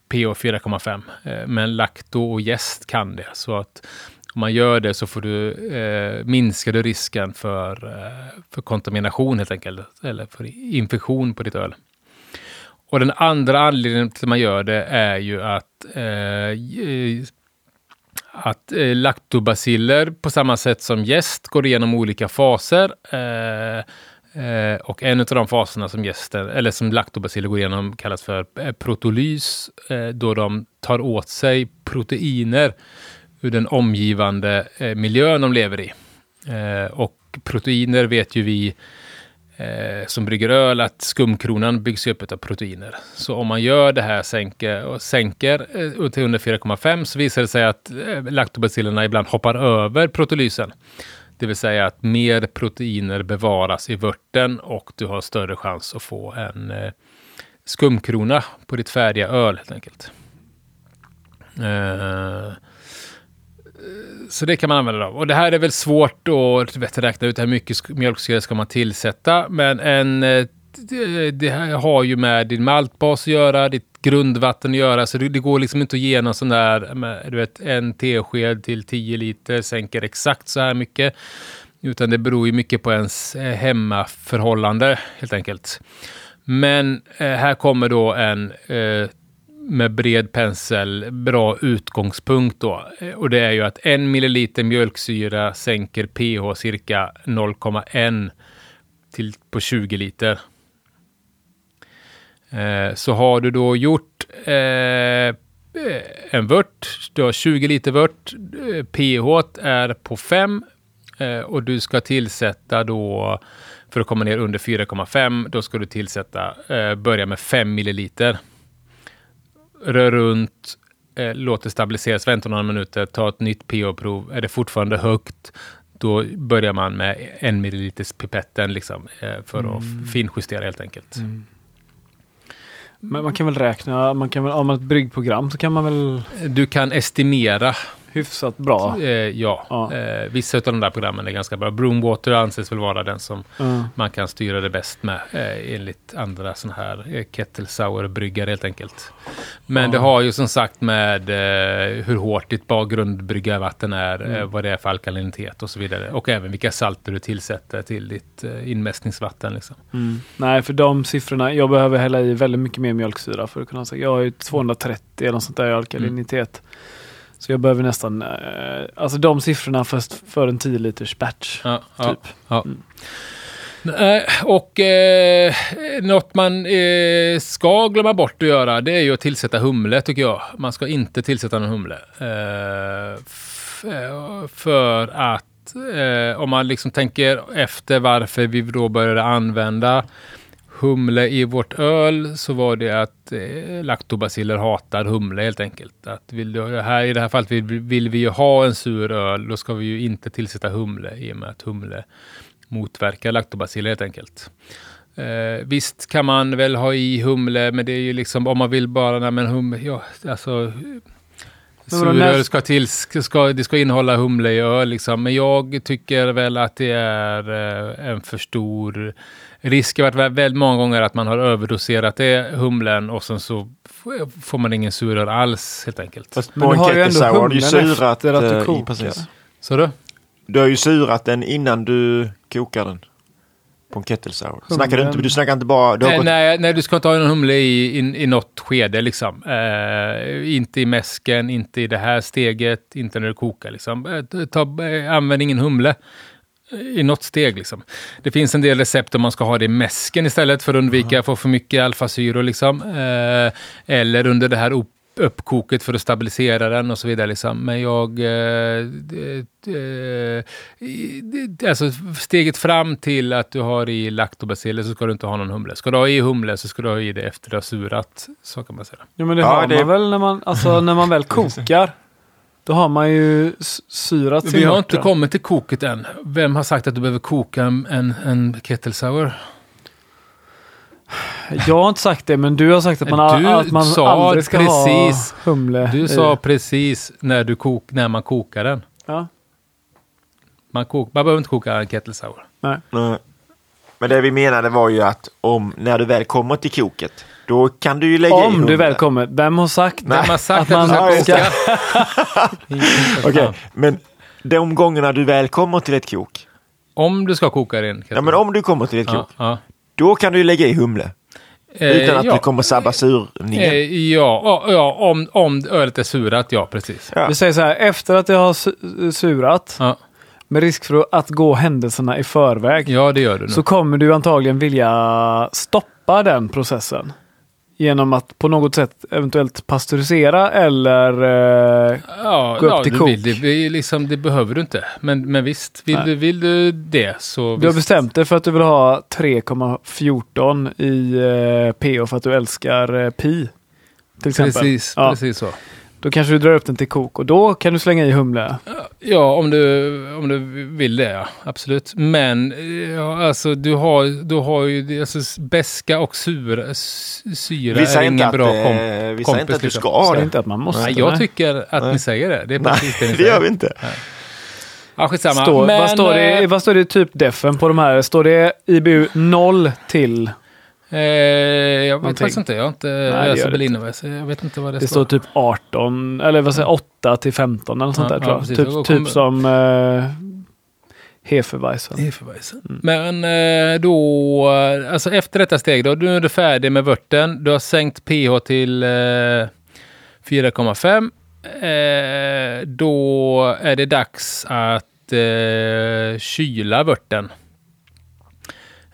pH 4,5. Eh, men lakto och jäst kan det. Så att om man gör det så får du, eh, minskar du risken för, eh, för kontamination helt enkelt. Eller för infektion på ditt öl. Och den andra anledningen till att man gör det är ju att, eh, att eh, laktobaciller på samma sätt som jäst går igenom olika faser. Eh, eh, och en av de faserna som jästen, eller som laktobaciller går igenom kallas för eh, protolys, eh, då de tar åt sig proteiner ur den omgivande eh, miljön de lever i. Eh, och proteiner vet ju vi eh, som brygger öl att skumkronan byggs upp av proteiner. Så om man gör det här sänker, och sänker eh, till under 4,5 så visar det sig att eh, laktobacillerna ibland hoppar över protolysen. Det vill säga att mer proteiner bevaras i vörten och du har större chans att få en eh, skumkrona på ditt färdiga öl helt enkelt. Eh, så det kan man använda. Då. Och det här är väl svårt att vet, räkna ut hur mycket mjölksyra ska man tillsätta. Men en, eh, eh, det, här har ju med din maltbas att göra, ditt grundvatten att göra. Så det, det går liksom inte att ge någon sån där, med, du vet, en tesked till 10 liter sänker exakt så här mycket. Utan det beror ju mycket på ens eh, hemmaförhållande helt enkelt. Men eh, här kommer då en eh, med bred pensel bra utgångspunkt då. Eh, och det är ju att en milliliter mjölksyra sänker pH cirka 0,1 till på 20 liter. Eh, så har du då gjort eh, en vört, du har 20 liter vört, eh, pH är på 5 eh, och du ska tillsätta då för att komma ner under 4,5, då ska du tillsätta, eh, börja med 5 milliliter rör runt, eh, låt det stabiliseras, vänta några minuter, ta ett nytt pH-prov. Är det fortfarande högt, då börjar man med en milliliters pipetten liksom, eh, för mm. att finjustera helt enkelt. Mm. Men man kan väl räkna, man kan väl, om man har ett bryggprogram så kan man väl... Du kan estimera hyfsat bra. Eh, ja, ja. Eh, vissa av de där programmen är ganska bra. Broomwater anses väl vara den som mm. man kan styra det bäst med eh, enligt andra sådana här eh, kettle sour-bryggare helt enkelt. Men ja. det har ju som sagt med eh, hur hårt ditt grundbryggarvatten är, eh, mm. vad det är för alkalinitet och så vidare. Och även vilka salter du tillsätter till ditt eh, inmästningsvatten. Liksom. Mm. Nej, för de siffrorna, jag behöver hälla i väldigt mycket mer mjölksyra för att kunna säga. Jag har ju 230 eller något sånt där i alkalinitet. Så jag behöver nästan, eh, alltså de siffrorna för, för en 10 liters batch. Ja, typ. ja, mm. Och eh, något man eh, ska glömma bort att göra det är ju att tillsätta humle tycker jag. Man ska inte tillsätta någon humle. Eh för att eh, om man liksom tänker efter varför vi då började använda humle i vårt öl så var det att eh, laktobaciller hatar humle helt enkelt. Att vill du, här, I det här fallet vill, vill vi ju ha en sur öl, då ska vi ju inte tillsätta humle i och med att humle motverkar laktobaciller helt enkelt. Eh, visst kan man väl ha i humle, men det är ju liksom om man vill bara, nej men humle, ja, alltså Suröl ska, till, ska, det ska innehålla humle i öl liksom. Men jag tycker väl att det är eh, en för stor risk har varit väldigt många gånger att man har överdoserat det, humlen, och sen så får man ingen suröl alls helt enkelt. Fast på en kettle har du ju surat att du eh, kokar. Precis. Så du? Du har ju surat den innan du kokar den. På en kettle sour. Snackar du, inte, du snackar inte bara... Du nej, gått... nej, nej, du ska inte ha en humle i, i, i något skede liksom. Eh, inte i mäsken, inte i det här steget, inte när du kokar liksom. Eh, ta, eh, använd ingen humle i något steg. Liksom. Det finns en del recept om man ska ha det i mäsken istället för att undvika att få för mycket alfasyror. Liksom. Eh, eller under det här uppkoket för att stabilisera den och så vidare. Liksom. Men jag... Eh, eh, alltså steget fram till att du har i laktobaciller så ska du inte ha någon humle. Ska du ha i humle så ska du ha i det efter du har surat. Så kan man säga. Ja men det ja, har det... man väl när man, alltså, när man väl kokar. Då har man ju syrat sin Vi har inte kommit till koket än. Vem har sagt att du behöver koka en, en kettle sour? Jag har inte sagt det, men du har sagt att man, du att man aldrig ska precis, ha humle. Du sa precis när, du kok, när man kokar den. Ja. Man, kok, man behöver inte koka en kettle sour. Nej. Nej. Men det vi menade var ju att om när du väl kommer till koket då kan du ju lägga Om i du väl kommer. Vem har sagt, Vem har sagt att, att man ska Okej, okay, men de gångerna du väl kommer till ett kok. Om du ska koka den. Ja, men om du kommer till ett kok. Ja, Då kan du lägga i humle. Eh, Utan att ja. det kommer sabba surningen. Eh, ja, ja om, om ölet är surat, ja precis. Ja. Vi säger så här, efter att det har surat, ja. Med risk för att gå händelserna i förväg, ja, det gör du så kommer du antagligen vilja stoppa den processen. genom att på något sätt eventuellt pasteurisera eller eh, Ja, Gå upp ja till kok. vill, det, liksom, det behöver du inte. Men, men visst, vill Nej. du, vill du det så du har visst. bestämt dig för att du vill ha 3,14 i eh, PO för att du älskar eh, pi. Till exempel. Precis, Ja. precis så. Då kanske du drar upp den till kok och då kan du slänga i humle. Ja, om du, om du vill det, ja. Absolut. Men eh, ja, alltså, du har, du har ju det- alltså, beska och sura, s- syra Vi är säger inte ingen att, bra eh, kom. vi säger kompis, inte att du liksom. ska ha Säg det. inte att man måste. Nej, jag nej. tycker att Nej. ni säger det. Det är Nej, precis det ni det säger. gör vi inte. Ja, skitsamma. Står, Men, vad, står det, eh, vad står det i typ defen på de här? Står det IBU 0 till? Eh, jag vet Någonting. faktiskt inte. Jag har inte det läst gör det Berliner, så jag vet inte vad det, Det står typ 18, eller vad säger jag, 8 till 15 eller något sånt Ja, där tror ja, jag. precis. Typ, typ som uh, Hefeweizen. Hefeweizen. Men eh, då, eh, alltså efter detta steg då, nu är du färdig med vörten. Du har sänkt pH till eh, 4,5. Eh, då är det dags att eh, kyla vörten.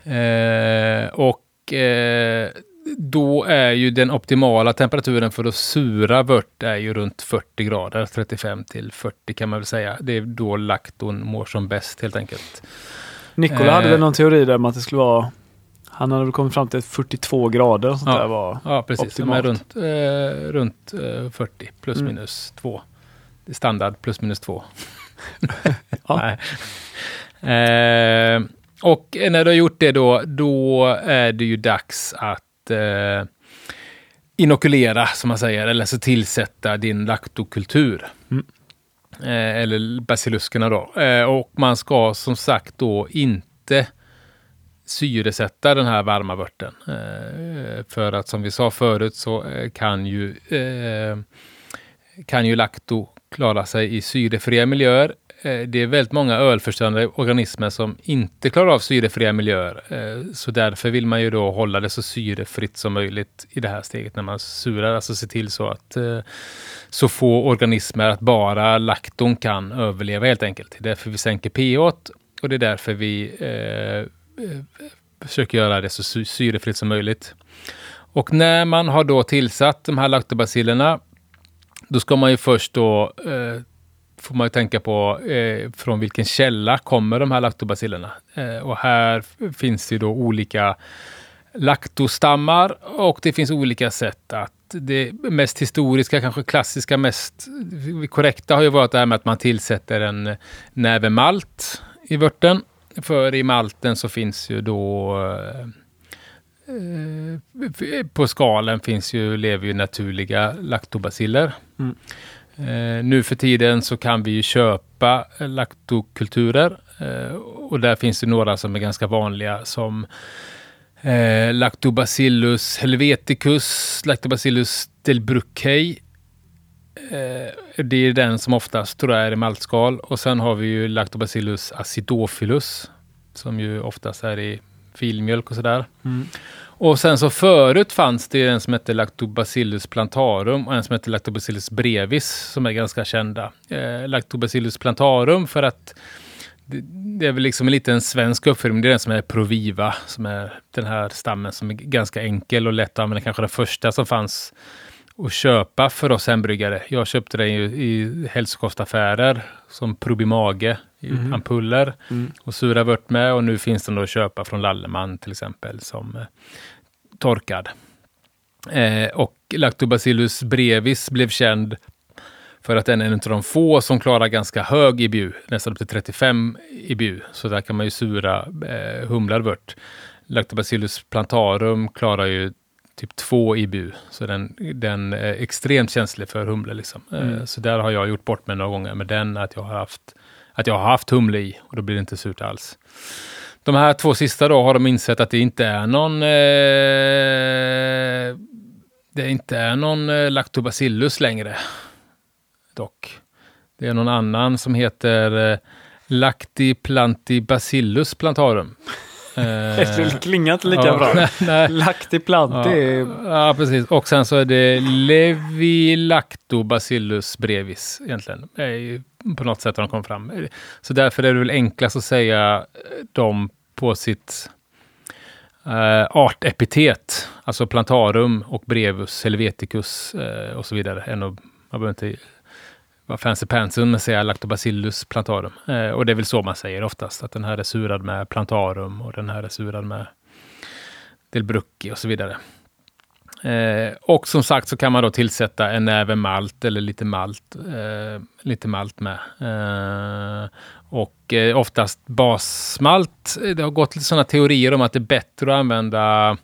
Eh, och eh, då är ju den optimala temperaturen för att sura vört är ju runt 40 grader, 35 till 40 kan man väl säga. Det är då lakton mår som bäst helt enkelt. Nikola hade Eh. väl någon teori där om att det skulle vara han hade väl kommit fram till att 42 grader och sånt Ja. där var Ja, precis. Optimalt. runt, eh, runt eh, 40 plus Mm. minus 2. Det är standard plus minus 2. Ja. Nej. Eh, och när du har gjort det då, då är det ju dags att eh, inokulera, som man säger, eller så tillsätta din laktokultur. Mm. Eh, eller basiluskerna då. Eh, och man ska som sagt då inte syresätta den här varma vörten. Eh, för att som vi sa förut så eh, kan ju, eh, kan ju lakto klara sig i syrefria miljöer. Eh, det är väldigt många ölförstörande organismer som inte klarar av syrefria miljöer. Eh, så därför vill man ju då hålla det så syrefritt som möjligt i det här steget när man surar. Alltså se till så att eh, så få organismer att bara lakton kan överleva helt enkelt. Det är därför vi sänker pH och det är därför vi eh, försöker göra det så syrefritt som möjligt. Och när man har då tillsatt de här laktobacillerna, då ska man ju först då, eh, får man ju tänka på eh, från vilken källa kommer de här laktobacillerna. Eh, och här finns det ju då olika laktostammar och det finns olika sätt att det mest historiska, kanske klassiska, mest korrekta har ju varit det här med att man tillsätter en näve malt i vörten. För i malten så finns ju då eh, eh på skalen finns ju, lever ju naturliga laktobaciller. Mm. Eh, nu för tiden så kan vi ju köpa laktokulturer eh, och där finns det några som är ganska vanliga som eh, Lactobacillus helveticus, Lactobacillus delbruckei. Eh, det är den som oftast tror jag är i maltskal och sen har vi ju Lactobacillus acidophilus som ju oftast är i filmjölk och sådär. Mm. Och sen så förut fanns det en som hette Lactobacillus plantarum och en som hette Lactobacillus brevis som är ganska kända. Eh, Lactobacillus plantarum för att det, det är väl liksom en liten svensk uppfinning. Det är den som är Proviva, som är den här stammen som är ganska enkel och lätt att använda. Kanske den första som fanns att köpa för oss hembryggare. Jag köpte den ju i hälsokostaffärer som Probimage i Mhm. ampuller Mm. och sura vört med och nu finns den då att köpa från Lalleman till exempel som eh, torkad. Eh, och Lactobacillus brevis blev känd för att den är en av de få som klarar ganska hög IBU, nästan upp till 35 IBU. Så där kan man ju sura eh, humlad vört. Lactobacillus plantarum klarar ju typ 2 IBU, så den, den är extremt känslig för humle. Liksom. Eh, Mm. så där har jag gjort bort mig några gånger med den, att jag har haft, att jag har haft humle i och då blir det inte surt alls. De här två sista då har de insett att det inte är någon eh, det inte är någon eh, lactobacillus längre. Dock. Det är någon annan som heter eh, Lactiplantibacillus plantarum. Eh, Det klingar inte lika ja, bra. Nej, nej. Lactiplant, Ja. Ja, precis. Och sen så är det Levilactobacillus brevis egentligen. På något sätt har de kommit fram. Så därför är det väl enklast att säga eh, dem på sitt eh, artepitet, alltså plantarum och brevus helveticus eh, och så vidare. Än att, man behöver inte vara fancy pantsen med säga lactobacillus plantarum. Eh, och det är väl så man säger oftast, att den här är surad med plantarum och den här är surad med delbrucki och så vidare. Eh, och som sagt så kan man då tillsätta en näve malt eller lite malt, eh, lite malt med. Eh, och eh, oftast basmalt. Det har gått lite sådana teorier om att det är bättre att använda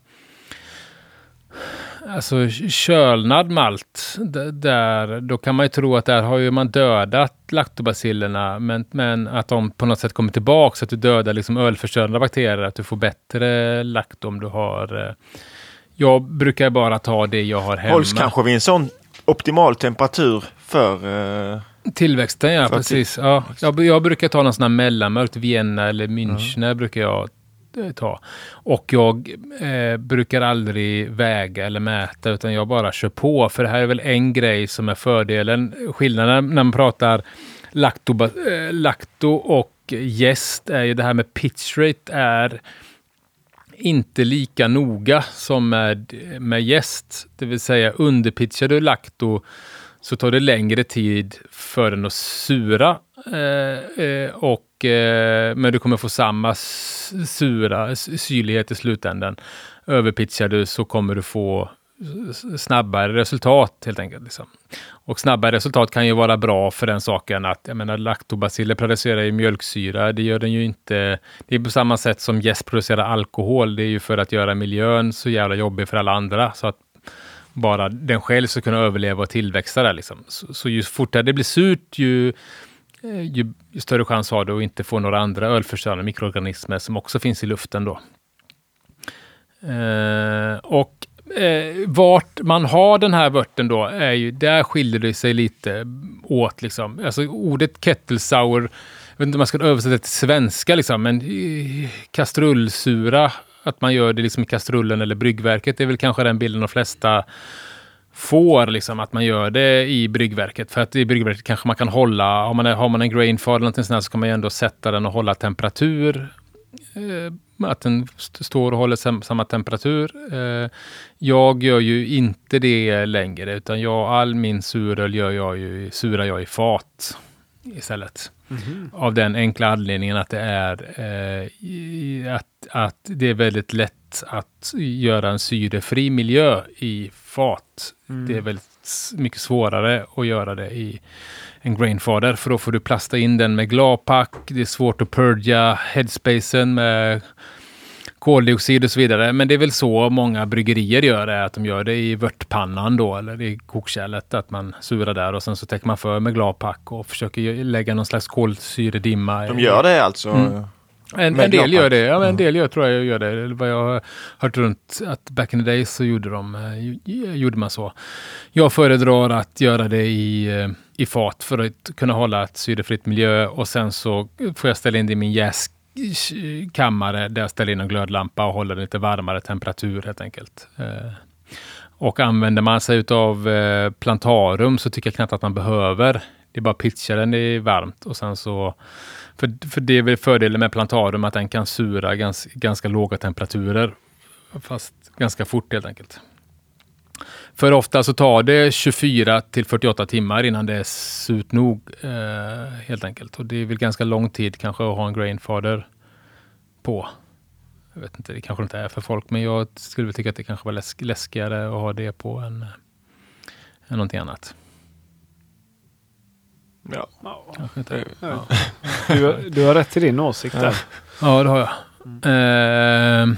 Alltså kölnad malt, där, då kan man ju tro att där har ju man dödat laktobacillerna, men, men att de på något sätt kommer tillbaka, så att du dödar liksom ölförstörande bakterier, att du får bättre lakt om du har... Eh, Eh, jag brukar bara ta det jag har hemma. Hålls kanske vid en sån optimal temperatur för... Uh... Tillväxten, ja precis. Ja, jag, jag, brukar ta någon sån här mellanmörkt, Vienna eller Münchner mm. brukar jag ta. Och jag eh, brukar aldrig väga eller mäta utan jag bara kör på. För det här är väl en grej som är fördelen. Skillnaden när man pratar lakto, eh, lakto och gäst är ju det här med pitch rate är inte lika noga som med, med gäst. Det vill säga underpitchar du lakto så tar det längre tid för den att sura. Eh, eh, och, eh, men du kommer få samma sura syrlighet i slutändan. Överpitchar du så kommer du få snabbare resultat helt enkelt. Liksom. Och snabbare resultat kan ju vara bra för den saken att jag menar laktobaciller producerar ju mjölksyra. Det gör den ju inte. Det är på samma sätt som gäst producerar alkohol. Det är ju för att göra miljön så jävla jobbig för alla andra så att bara den själv ska kunna överleva och tillväxa där. Liksom. Så, så ju fortare det blir surt, ju, ju, ju större chans har du att inte få några andra ölförstörande mikroorganismer som också finns i luften då. Eh, och eh, vart man har den här vörten då, är ju, där skiljer det sig lite åt. Liksom. Alltså ordet kettlesauer, jag vet inte om man ska översätta det till svenska, liksom, men eh, kastrullsura att man gör det liksom i kastrullen eller bryggverket. Det är väl kanske den bilden de flesta får, liksom, att man gör det i bryggverket. För att i bryggverket kanske man kan hålla, har man, har man en grain eller någonting sånt så kan man ju ändå sätta den och hålla temperatur. Eh, att den står och håller sam, samma temperatur. Eh, jag gör ju inte det längre, utan jag, all min suröl gör jag ju, surar jag i fat istället. Mm. Av den enkla anledningen att det är eh, att, att det är väldigt lätt att göra en syrefri miljö i fat. Mm. Det är väldigt mycket svårare att göra det i en grainfader, för då får du plasta in den med glapack. Det är svårt att purga headspacen med koldioxid och så vidare. Men det är väl så många bryggerier gör det, att de gör det i vörtpannan då, eller i kokkärlet, att man surar där och sen så täcker man för med gladpack och försöker lägga någon slags kolsyredimma. De gör det alltså? Mm. En, en del gör det, ja, en del gör, tror jag gör det. Vad jag har hört runt att back in the days så gjorde, de, eh, gjorde man så. Jag föredrar att göra det i, eh, i fat för att kunna hålla ett syrefritt miljö och sen så får jag ställa in det i min jäsk kammare där jag ställer in en glödlampa och håller lite varmare temperatur helt enkelt. Eh, och använder man sig av plantarum så tycker jag knappt att man behöver. Det är bara pitcha den i varmt och sen så för, för det är väl fördelen med plantarum att den kan sura gans, ganska låga temperaturer. Fast ganska fort helt enkelt. För ofta så tar det 24 till 48 timmar innan det är surt nog eh, helt enkelt. Och det är väl ganska lång tid kanske att ha en grainfader på. Jag vet inte, det kanske inte är för folk, men jag skulle väl tycka att det kanske var läsk läskigare att ha det på än, än någonting annat. Ja. Kanske inte. Ja. Du, du, har rätt i din åsikt där. Ja, det har jag. Mm. Eh,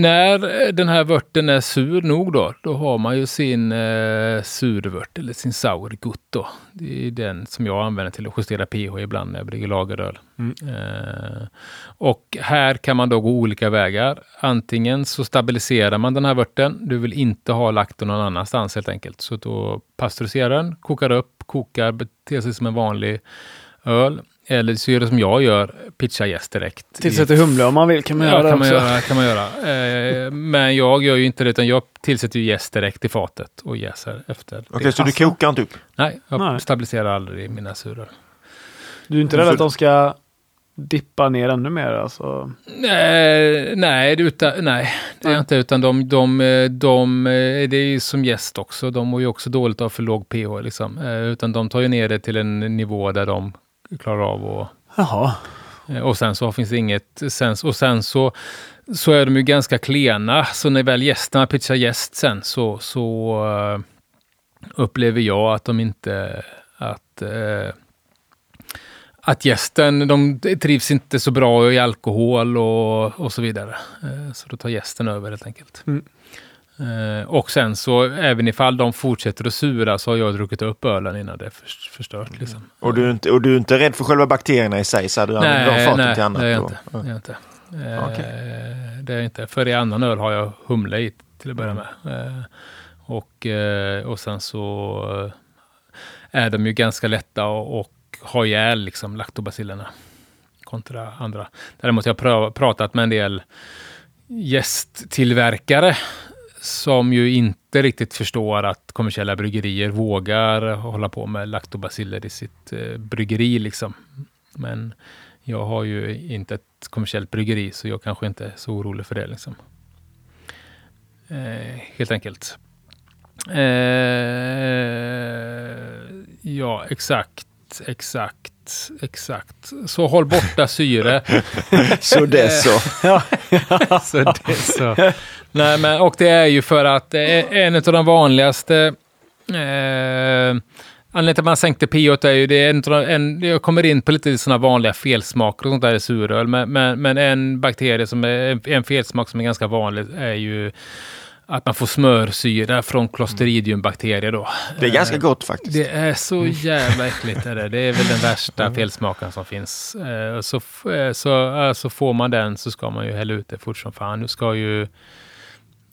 när den här vörten är sur nog då, då har man ju sin eh, survört eller sin sourgut då. Det är den som jag använder till att justera pH ibland när jag brygger lageröl. Mm. Eh, och här kan man då gå olika vägar. Antingen så stabiliserar man den här vörten. Du vill inte ha lakto någon annanstans helt enkelt. Så då pasteuriserar den, kokar upp, kokar, beter sig som en vanlig öl. Eller så gör det som jag gör, pitcha jäst direkt. Tillsätter humle om man vill kan man ja, göra kan man göra, kan man göra. Eh, men jag gör ju inte det utan jag tillsätter jäst direkt i fatet och jäser efter. Okej, okay, så du kokar inte upp? Nej, jag Nej. stabiliserar aldrig mina suror. Du är inte rädd att de ska dippa ner ännu mer? Alltså. Nej, nej, det utan, nej, det är Nej. inte. Utan de, de, de, det är ju som gäst också. De mår ju också dåligt av för låg pH. Liksom. Eh, Utan de tar ju ner det till en nivå där de klarar av att Jaha. Eh, Och sen så finns det inget, sen, och sen så, så är de ju ganska klena. Så när väl gästerna pitchar gäst sen så, så eh, upplever jag att de inte, att, eh, att gästen, de trivs inte så bra i alkohol och, och så vidare. Eh, så då tar gästen över helt enkelt. Mm. Eh, och sen så även ifall de fortsätter att sura så har jag druckit upp ölen innan det är för- förstört. Liksom. Och du, är inte, och du är inte rädd för själva bakterierna i sig? Så du Nej, nej, till annat? det är jag inte. Det är inte. Eh, Okej. Det är inte. För i annan öl har jag humle i till att börja med. Eh, och, eh, och sen så eh, är de ju ganska lätta och, och ha ihjäl liksom laktobacillerna kontra andra. Däremot har jag pratat med en del gästtillverkare som ju inte riktigt förstår att kommersiella bryggerier vågar hålla på med laktobaciller i sitt eh, bryggeri. Liksom. Men jag har ju inte ett kommersiellt bryggeri så jag kanske inte är så orolig för det. Liksom. Eh, helt enkelt. Eh, ja, exakt, exakt, exakt. Så håll borta syre. Så det är så. så det så. Nej, men, och det är ju för att eh, en av de vanligaste eh, Anledningen till att man sänkte pH är ju det är en, en, jag kommer in på lite sådana vanliga felsmaker och sånt där i suröl, men, men, men en bakterie som är en felsmak som är ganska vanlig är ju att man får smörsyra från Clostridium-bakterier då. Det är ganska gott faktiskt. Det är så jävla äckligt. Är det. det är väl den värsta felsmaken som finns. Eh, Så, eh, så, eh, så får man den så ska man ju hälla ut det fort som fan. Du ska ju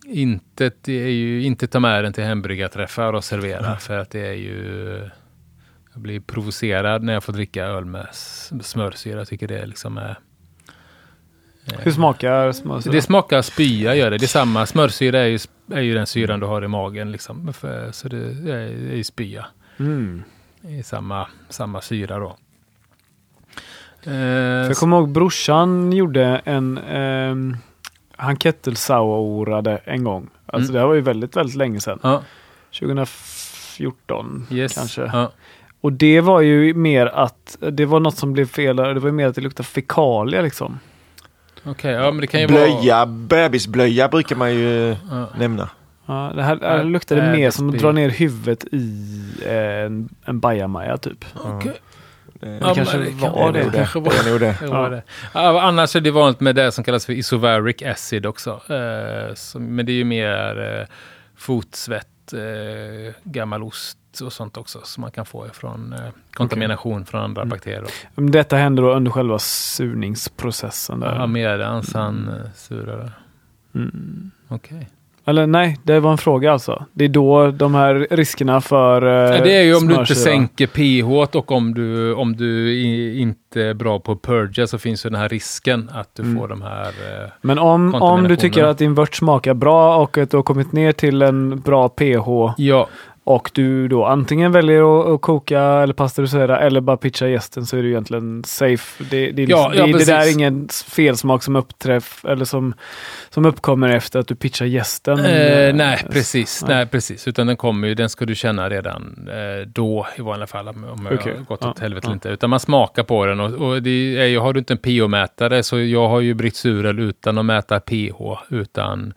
inte, det är ju inte ta med den till hembryggarträffar och servera. För att det är ju... Jag blir provocerad när jag får dricka öl med smörsyra. Jag tycker det liksom är... eh, Hur smakar smörsyra? det smakar spya gör det. Det är samma. Smörsyra är ju, är ju den syran du har i magen. Liksom. Så det är, det är ju spya Mm. i samma, samma syra då. Eh, jag kommer ihåg brorsan gjorde en... ehm, han kettelsaurade en gång. Alltså Mm. det här var ju väldigt, väldigt länge sedan. ja, 2014 yes. kanske. Ja. Och det var ju mer att det var något som blev fel. Det var ju mer att det luktade fekalier liksom. Okej, ja men det kan ju vara... Blöja, bebisblöja brukar man ju Ja. nämna. Ja, det här, det här Ja, luktade äh, mer som att dra ner huvudet i en, en bajamaja typ. Okej. Det, Ja, kanske men var kan- det. det. kanske var det. Ja, annars är det vanligt med det som kallas för isovaric acid också. Eh, som, men det är ju mer eh, fotsvett, eh, gammal ost och sånt också som man kan få ifrån eh, kontamination från andra Mm. bakterier. Men Detta händer då under själva surningsprocessen. Där. Ja, medans han eh, surar. Mm. Okej. Eller nej, det var en fråga alltså. Det är då de här riskerna för eh, det är ju om du inte sänker pH och om du, om du i, inte är bra på att purga så finns ju den här risken att du Mm. får de här... Eh, Men om, om du tycker att din vört smakar bra och att du har kommit ner till en bra pH ja, och du då antingen väljer att, koka eller pasteurisera eller bara pitcha gästen så är det ju egentligen safe. Det, det, är Ja, liksom, ja, det, det där är ingen felsmak som uppträff eller som, som uppkommer efter att du pitchar gästen. eh, nej precis, nej. nej precis. Utan den kommer ju, den ska du känna redan eh, då i vanliga fall om om jag har gått ja, åt helvete ja. eller inte. Utan man smakar på den och, och det är ju, har du inte en pH-mätare så jag har ju bryggt suröl utan att mäta pH, utan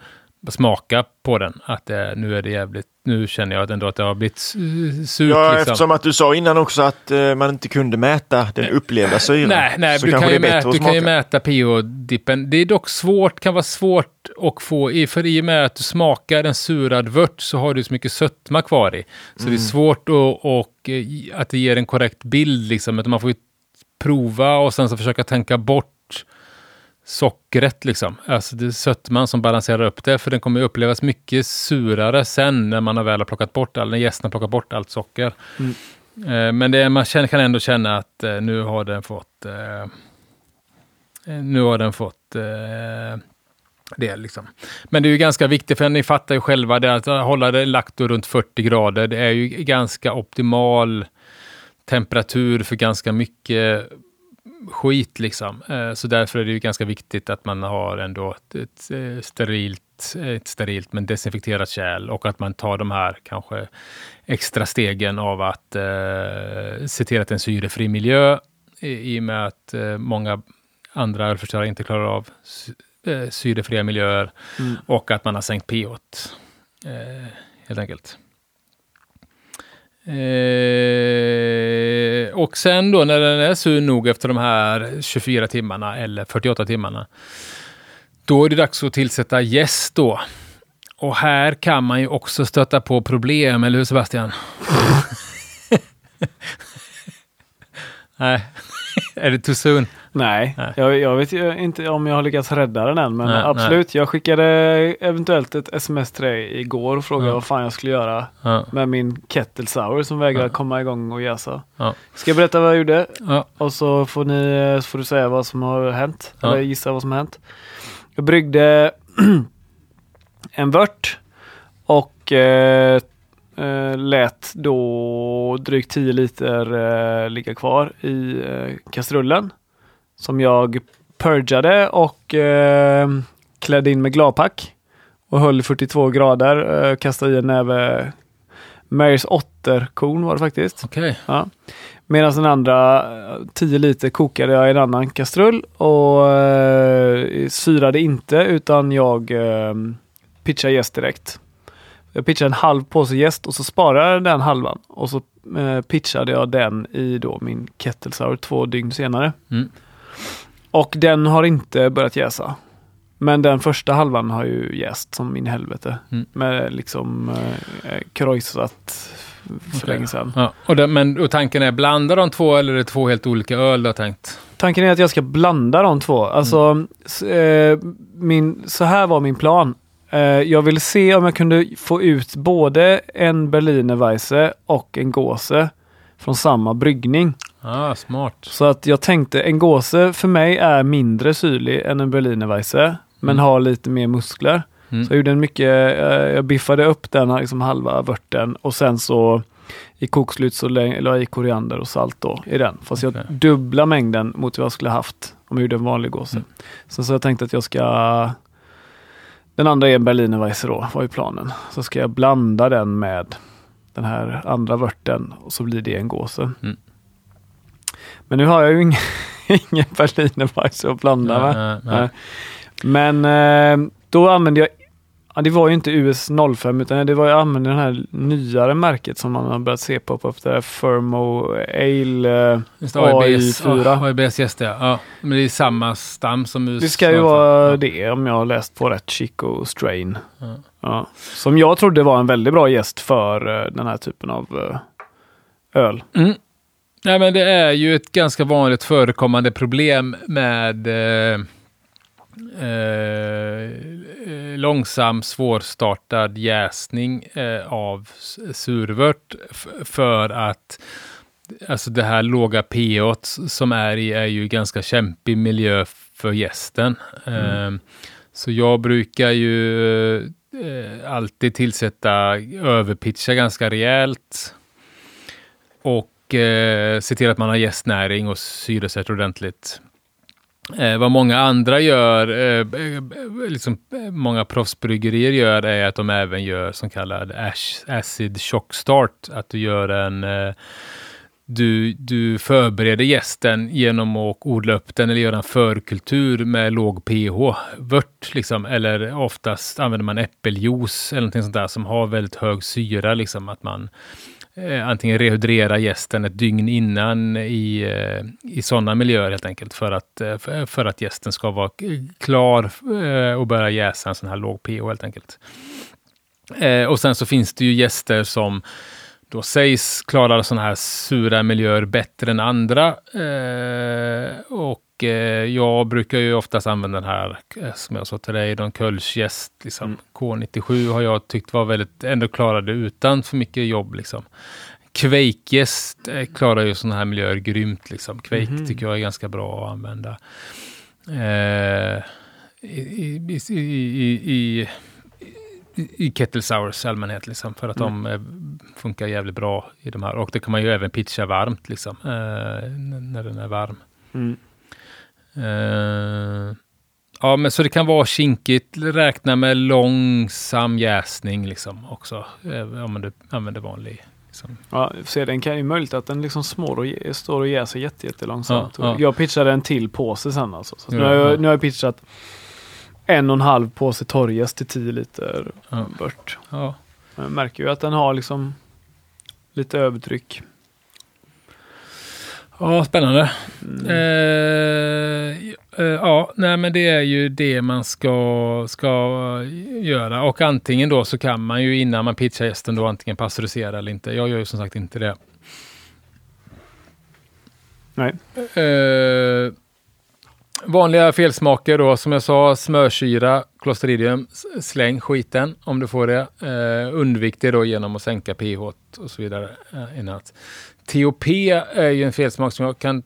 smaka på den. Att det, nu är det jävligt, nu känner jag ändå att det har blivit su- surt. Ja, liksom. eftersom att du sa innan också att eh, man inte kunde mäta den upplevda syran. Nej, nej så du, kan ju mäta, du att kan ju mäta pH-dippen. Det är dock svårt, kan vara svårt att få, i, för i och med att du smakar en surad vört så har du så mycket sötma kvar i. Så Mm. det är svårt att, och, eh, att det ger en korrekt bild liksom. Utan man får ju prova och sen så försöka tänka bort sockret liksom. Alltså det är sötman som balanserar upp det, för den kommer upplevas mycket surare sen när man har väl har plockat bort all, när gästen har plockat bort allt socker. Mm. Eh, Men det, man känner, kan ändå känna att eh, nu har den fått eh, nu har den fått det liksom. Men det är ju ganska viktigt, för ni fattar ju själva det att hålla det lagt runt 40 grader. Det är ju ganska optimal temperatur för ganska mycket skit liksom. Eh, så därför är det ju ganska viktigt att man har ändå ett, ett, eh, sterilt, ett sterilt men desinfekterat kärl och att man tar de här kanske extra stegen av att eh, se till att det är en syrefri miljö i, och med att eh, många andra ölförstörare inte klarar av eh, syrefria miljöer Mm. och att man har sänkt pH. Eh, helt enkelt. Eh, och sen då när den är sur nog efter de här 24 timmarna eller 48 timmarna. Då är det dags att tillsätta jäst då. Och här kan man ju också stöta på problem, eller hur Sebastian? Nej, är det too soon? Nej, Nej. Jag, jag vet ju inte om jag har lyckats rädda den än, men Nej, absolut. Jag skickade eventuellt ett sms till dig igår och frågade Ja. vad fan jag skulle göra Ja, med min kettle sour som vägrar Ja. komma igång och jäsa. Ska jag berätta vad jag gjorde? ja, Och så får, ni, så får du säga vad som har hänt. Eller gissa vad som har hänt. Jag bryggde en vört och eh, eh, lät då drygt 10 liter eh, ligga kvar i eh, kastrullen. Som jag purgade och eh, klädde in med gladpack. Och höll i 42 grader. Eh, kastade i en näve Marys otterkorn var det faktiskt. okej. Ja. Medan den andra eh, 10 liter kokade jag i en annan kastrull och eh, syrade inte utan jag eh, pitchade jäst direkt. Jag pitchade en halv påse jäst och så sparade jag den halvan och så eh, pitchade jag den i då min kettle sour två dygn senare. Mm. Och den har inte börjat jäsa. Men den första halvan har ju jäst som in helvete. Mm. Med liksom eh, krojsat för Okej. länge sedan. Ja, och, den, men, och tanken är blanda de två eller är det två helt olika öl du har tänkt? Tanken är att jag ska blanda de två. Alltså, s- eh, min, så här var min plan. Eh, jag ville se om jag kunde få ut både en Berliner Weisse och en Gåse från samma bryggning. Ah, smart. Så att jag tänkte en Gåse för mig är mindre syrlig än en Berliner Weisse, men Mm. har lite mer muskler. Mm. Så jag gjorde en mycket, eh, jag biffade upp den liksom halva vörten och sen så i kokslut så la jag i koriander och salt då i den. Fast Okej. jag dubbla mängden mot vad jag skulle haft om jag gjorde en vanlig gåse. Mm. Sen så jag tänkt att jag ska den andra är en Berliner Weisse då, var ju planen. Så ska jag blanda den med den här andra vörten och så blir det en gåse. Mm. Men nu har jag ju ingen, ingen Berliner Weisse att blanda med. Nej, nej, nej. Men eh, då använde jag, ja, det var ju inte US 05 utan det var jag använde det här nyare märket som man har börjat se på upp det där Fermo Ale. Eh, Just det, AIBs, AI4. ja, AIBs gäster, ja. ja. Men det är samma stam som USA. det ska ju vara ja. det om jag har läst på rätt Chico Strain. Ja. Ja. Som jag trodde var en väldigt bra gäst för eh, den här typen av öl. Mm. Nej, men det är ju ett ganska vanligt förekommande problem med eh, eh, långsam, svårstartad jäsning eh, av survört för att alltså det här låga pH som är i är ju ganska kämpig miljö för gästen. Eh, så jag brukar ju eh, alltid tillsätta överpitcha ganska rejält och eh, se till att man har gästnäring och syresätter ordentligt. Eh, vad många andra gör, eh, eh, eh liksom eh, många proffsbryggerier gör, är att de även gör som kallad ash, acid shock start. Att du gör en eh, du, du förbereder gästen genom att odla upp den eller göra en förkultur med låg pH. Vört liksom, eller oftast använder man äppeljuice eller någonting sånt där som har väldigt hög syra. Liksom, att man eh, antingen rehydrera gästen ett dygn innan i, eh, i sådana miljöer helt enkelt för att, eh, för, för att gästen ska vara klar eh, och börja jäsa en sån här låg pH helt enkelt. Eh, och sen så finns det ju gäster som då sägs klara sådana här sura miljöer bättre än andra. Eh, och eh, jag brukar ju oftast använda den här, eh, som jag sa till dig, Don Kölsch gäst. Liksom. K97 har jag tyckt var väldigt, ändå klarade utan för mycket jobb. Liksom. Quake-gäst eh, klarar ju sådana här miljöer grymt. Liksom. Quake Mhm. tycker jag är ganska bra att använda. Eh, i, i, i, i, i, kettle sours i allmänhet, liksom, för att de eh, funkar jävligt bra i de här. Och det kan man ju även pitcha varmt, liksom, eh, när den är varm. Mm. Eh, ja, men så det kan vara kinkigt. Räkna med långsam jäsning liksom också. Eh, om du använder vanlig. Liksom. Ja, se, den kan ju möjligt att den liksom smår och står och jäser jätte, jättelångsamt. Ja, ja. Jag pitchade en till påse sen alltså. Så Ja, nu, har jag, ja. nu har jag pitchat en och en halv påse torrjäst till 10 liter Ja. bört. Ja. Jag märker ju att den har liksom lite övertryck. ja, spännande. Mm. Eh, eh, ja, nej men det är ju det man ska, ska göra. Och antingen då så kan man ju innan man pitchar gästen då antingen pasteurisera eller inte. Jag gör ju som sagt inte det. Nej. Eh, vanliga felsmaker då, som jag sa, smörsyra, Clostridium, s- släng skiten om du får det. Eh, undvik det då genom att sänka pH och så vidare. Eh. TOP är ju en felsmak som jag kan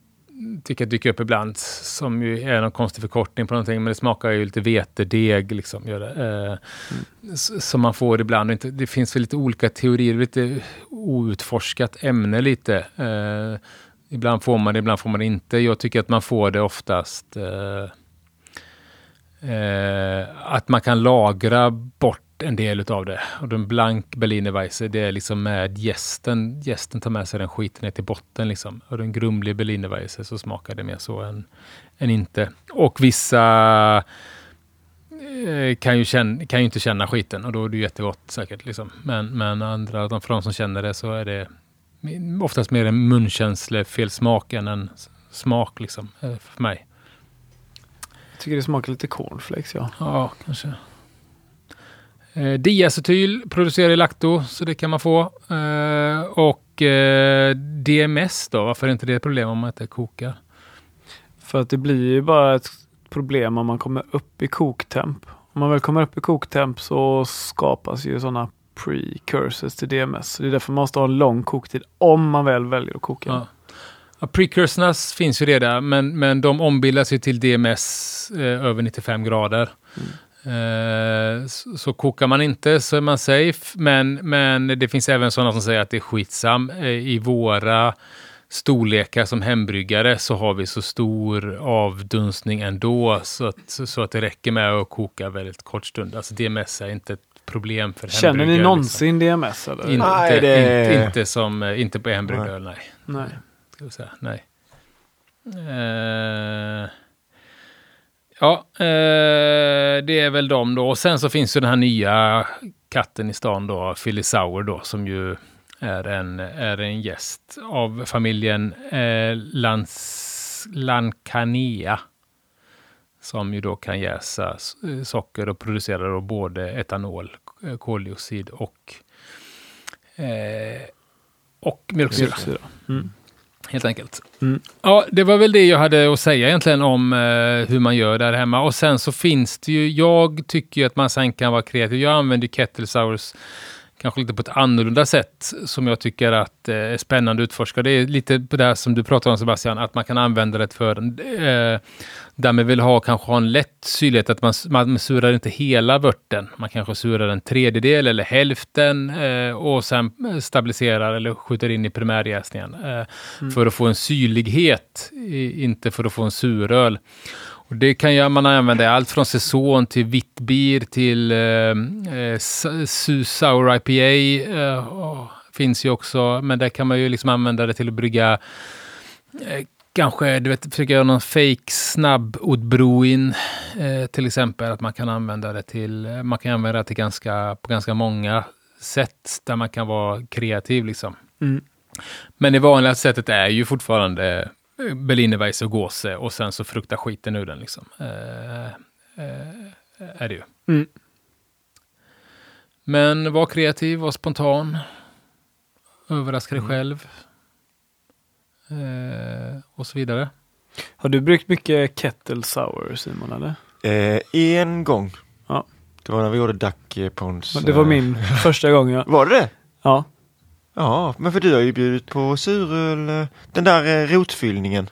tycka dyker upp ibland, som ju är någon konstig förkortning på någonting, men det smakar ju lite vetedeg liksom. Gör det. Eh, s- Som man får ibland. Inte, det finns väl lite olika teorier, lite outforskat ämne lite. Eh, Ibland får man det, ibland får man det inte. Jag tycker att man får det oftast. Eh, eh, att man kan lagra bort en del av det. Och den blank berlinerweisse, det är liksom med gästen. Gästen tar med sig den skiten ner till botten liksom. Och den grumlig berlinerweisse så smakar det mer så än, än inte. Och vissa eh, kan ju, känna, kan ju inte känna skiten och då är det ju jättegott säkert. Liksom. Men, men andra, för de som känner det så är det oftast mer en munkänsle smak än en smak liksom, eh, för mig. Jag tycker det smakar lite cornflakes ja. Ja, kanske. Eh, diacetyl producerar i lakto, så det kan man få. Eh, och eh, DMS då, varför är inte det ett problem om man inte kokar? För att det blir ju bara ett problem om man kommer upp i koktemp. Om man väl kommer upp i koktemp så skapas ju sådana precursors till DMS. Det är därför man måste ha en lång koktid om man väl väljer att koka. Ja. Ja, precursornas finns ju redan, men, men de ombildas ju till DMS eh, över 95 grader. Eh, så, så kokar man inte så är man safe, men, men det finns även sådana som säger att det är skitsam. Eh, I våra storlekar som hembryggare så har vi så stor avdunstning ändå så att, så att det räcker med att koka väldigt kort stund. Alltså DMS är inte ett problem för Känner ni liksom. någonsin DMS eller? Inte, Nej, det- inte, inte, som, eh, inte på hembryggare, nej. Nej. Ska vi säga. Nej. Eh, ja, eh, det är väl de då. Och sen så finns ju den här nya katten i stan då, Philly Sour då, som ju är en, är en gäst av familjen eh, Lans, Lancanea. Som ju då kan jäsa eh, socker och producera då både etanol, eh, koldioxid och, eh, och mjölksyra. Mjölksyra. Mm. Helt enkelt. Mm. Ja, det var väl det jag hade att säga egentligen om eh, hur man gör där hemma. Och sen så finns det ju, jag tycker ju att man sen kan vara kreativ. Jag använder kettle sours kanske lite på ett annorlunda sätt som jag tycker att eh, är spännande att utforska. Det är lite på det här som du pratar om Sebastian, att man kan använda det för eh, där man vill ha kanske ha en lätt syrlighet, att man, man surar inte hela vörten. Man kanske surar en tredjedel eller hälften eh, och sen stabiliserar eller skjuter in i primärjäsningen eh, för att få en syrlighet, inte för att få en suröl. Och det kan ju man använda allt från säsong till vitt bir till eh, eh, Su- Sour IPA. Eh, åh, finns ju också, men där kan man ju liksom använda det till att brygga eh, Kanske du vet, försöka göra någon fake snabb Odbroin eh, till exempel. Att man kan använda det till, eh, man kan använda det till ganska, på ganska många sätt där man kan vara kreativ liksom. Mm. Men det vanliga sättet är ju fortfarande eh, Berliner Weisse och Gåse och sen så frukta skiten ur den liksom. Eh, eh, är det ju. Mm. Men var kreativ, var spontan. Överraska dig själv. Eh, och så vidare. Har du bryggt mycket kettle sour Simon eller? Eh, en gång. Ja. Det var när vi gjorde Duck eh, Ponds. Det var min första gång. Ja. Var det det? ja. Ja, men för du har ju bjudit på suröl. eh, Den där eh, rotfyllningen.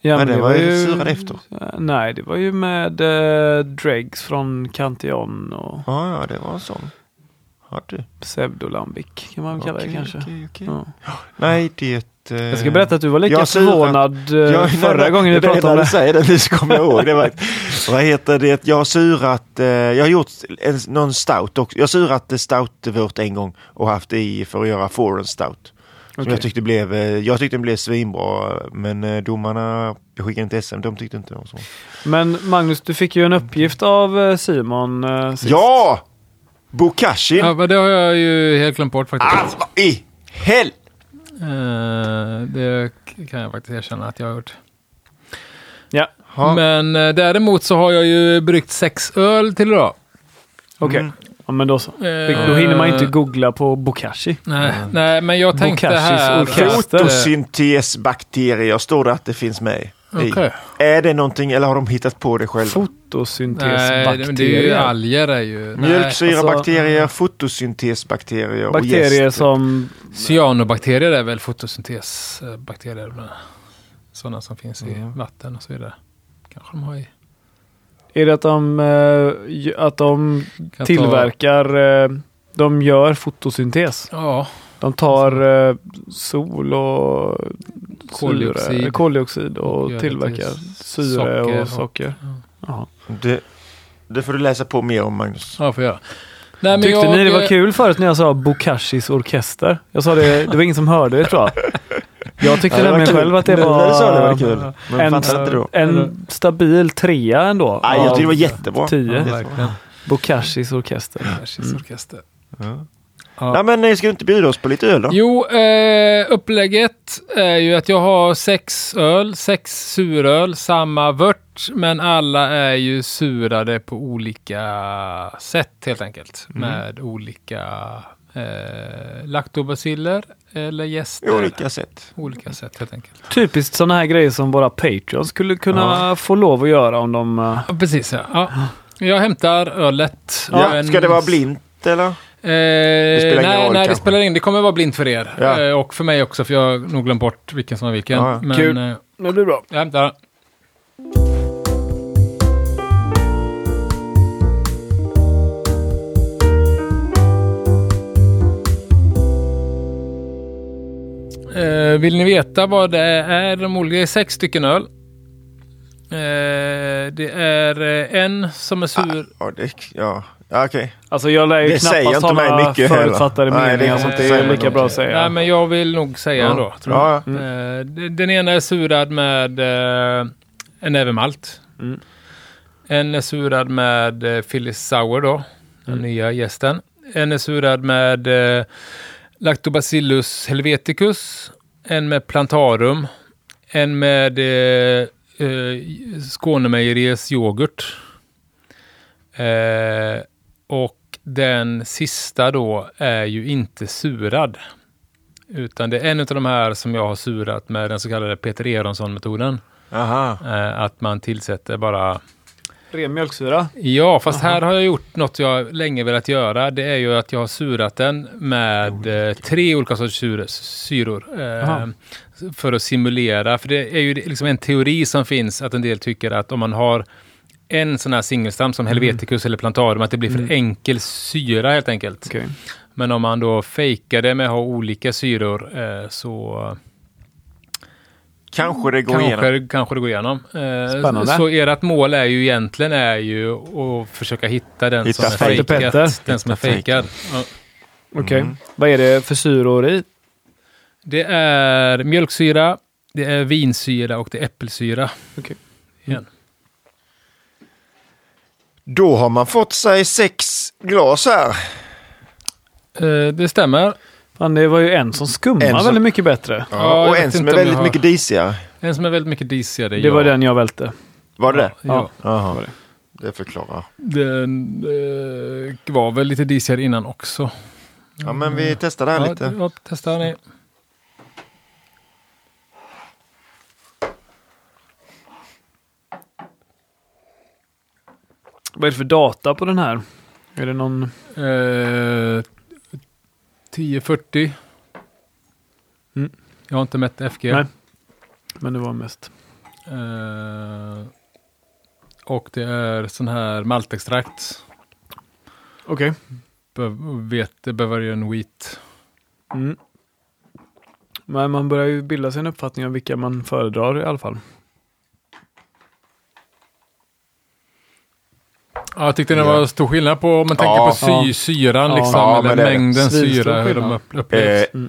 Ja, Men det var ju surad efter. Eh, Nej, det var ju med eh, dregs från Cantillon och Ja, ja, det var en sån. Har du? Pseudolambic kan man kalla det Okej, kanske. okej, okej. Ja. Nej, det... eh, Jag ska berätta att du var lika jag förvånad eh, Ja, förra nej, gången vi det pratade om det. du säger det nu kommer jag ihåg. Det var, vad heter det? Jag har surat, eh, jag har gjort en, någon stout också. Jag har surat eh, stoutvört en gång och haft det i för att göra foreign stout. Som Okej. jag tyckte blev, eh, jag tyckte den blev svinbra men eh, domarna, jag skickade inte SM, de tyckte inte det var så. Men Magnus, du fick ju en uppgift av eh, Simon eh, sist. Ja! Bokashi! Ja, men det har jag ju helt glömt bort faktiskt. Alltså, vad i hel... Eh, det kan jag faktiskt erkänna att jag har gjort. Ja, Ja. Men eh, däremot så har jag ju bryggt sex öl till idag. okej. Mm. Ja, men då så. Eh, Då hinner man inte googla på Bokashi. Nej, nej, men jag tänkte Bokashis här... orkester. eh, Fotosyntesbakterier står det att det finns med i. Okej. Är det någonting eller har de hittat på det själva? Nej, det, Fotosyntesbakterier. är ju alger är ju... Mjölksyrabakterier, fotosyntesbakterier och Bakterier jäst. som... Cyanobakterier är väl fotosyntesbakterier. Sådana som finns i Mm. vatten och så vidare. Kanske de har i... Är det att de, eh, att de tillverkar... eh, De gör fotosyntes. Ta, ja, De tar eh, sol och Koldioxid. syre, koldioxid och Och det tillverkar till syre socker och och- socker. ja. Det, det får du läsa på mer om Magnus. ja får jag. Nej, men Tyckte jag, ni det var eh, kul förut när jag sa Bokashis orkester? Jag sa det, det var ingen som hörde det tror jag. Jag tyckte Ja, det nämligen själv att det var, sa det var det kul. En, en stabil trea ändå. Nej, jag tyckte det var jättebra. Tio. Ja. Bokashis orkester. Persis orkester. Ja. Ja. Nej men ska du inte bjuda oss på lite öl då? Jo, eh, upplägget är ju att jag har sex öl, sex suröl, samma vört, men alla är ju surade på olika sätt helt enkelt. Mm. Med olika eh, laktobaciller eller I gäster. olika sätt. olika sätt helt enkelt. Typiskt sådana här grejer som våra Patreons skulle kunna få lov att göra om de... eh, Ja, precis ja. ja. Jag hämtar ölet. Ja, Men- ska det vara blint eller? Eh, spelar ingen nej, roll nej det spelar in. Det kommer vara blint för er. Ja. Eh, och för mig också, för jag har nog glömt bort vilken som var vilken. Ja, ja. Men Kul. eh, Det blir bra. jag hämtar. Eh, vill ni veta vad det är? De olika det är sex stycken öl. Eh, det är eh, en som är sur. Ja, det, ja. Ja okej. Alltså jag lär ju Det säger knappast inte mig ha några mycket heller. förutfattade det meningar, så det är lika något. bra att säga. Nej, men jag vill nog säga Ja. ändå. Tror jag. Ja, ja. D- Den ena är surad med eh, en näve malt. Mm. En är surad med eh, Phyllis Sour då, den nya gästen. En är surad med Lactobacillus helveticus. En med Plantarum. En med eh, eh, Skånemejeriers yoghurt. Eh, och den sista då är ju inte surad. Utan det är en av de här som jag har surat med den så kallade Peter Eronsson-metoden. Aha. Eh, att man tillsätter bara... Ren mjölksyra. Ja, fast här har jag gjort något jag länge velat göra. Det är ju att jag har surat den med eh, tre olika sorters syror. Eh, Jaha. för att simulera. För det är ju liksom en teori som finns att en del tycker att om man har en sån här singelstam som Helveticus eller Plantarum, att det blir för Mm. enkel syra helt enkelt. Okej. Men om man då fejkar det med att ha olika syror eh, så Kanske det går igenom. kanske, kanske det går igenom. Eh, Spännande. Så ert mål är ju egentligen är ju att försöka hitta den Hitta som är fejkad. Den som är fejkad. Ja. Okej. Mm. Vad är det för syror i? Det är mjölksyra, det är vinsyra och det är äppelsyra. Okej. Igen. Då har man fått sig sex glas här. Eh, det stämmer. Fan, det var ju en som skummar En som- väldigt mycket bättre. Ja, jag och vet en som inte är om väldigt jag har- mycket disigare. En som är väldigt mycket disigare. Det var den jag välte. Var det det? Ja. Jaha. var det. Det förklarar. Den eh, var väl lite disigare innan också. Ja men vi testar det här Ja, lite. ja, testa ni. Vad är det för data på den här? Är det någon... Eh, 1040. Mm. Jag har inte mätt FG. Nej. Men det var mest. Eh, och det är sån här maltextrakt. Okej. Be- Vete Bavarian Wheat. Mm. Men man börjar ju bilda sig en uppfattning om vilka man föredrar i alla fall. Ja, jag tyckte det var stor skillnad på om man tänker Ja. på sy, Ja. syran Ja. liksom, Ja, eller mängden syra, hur de upplevs. Eh,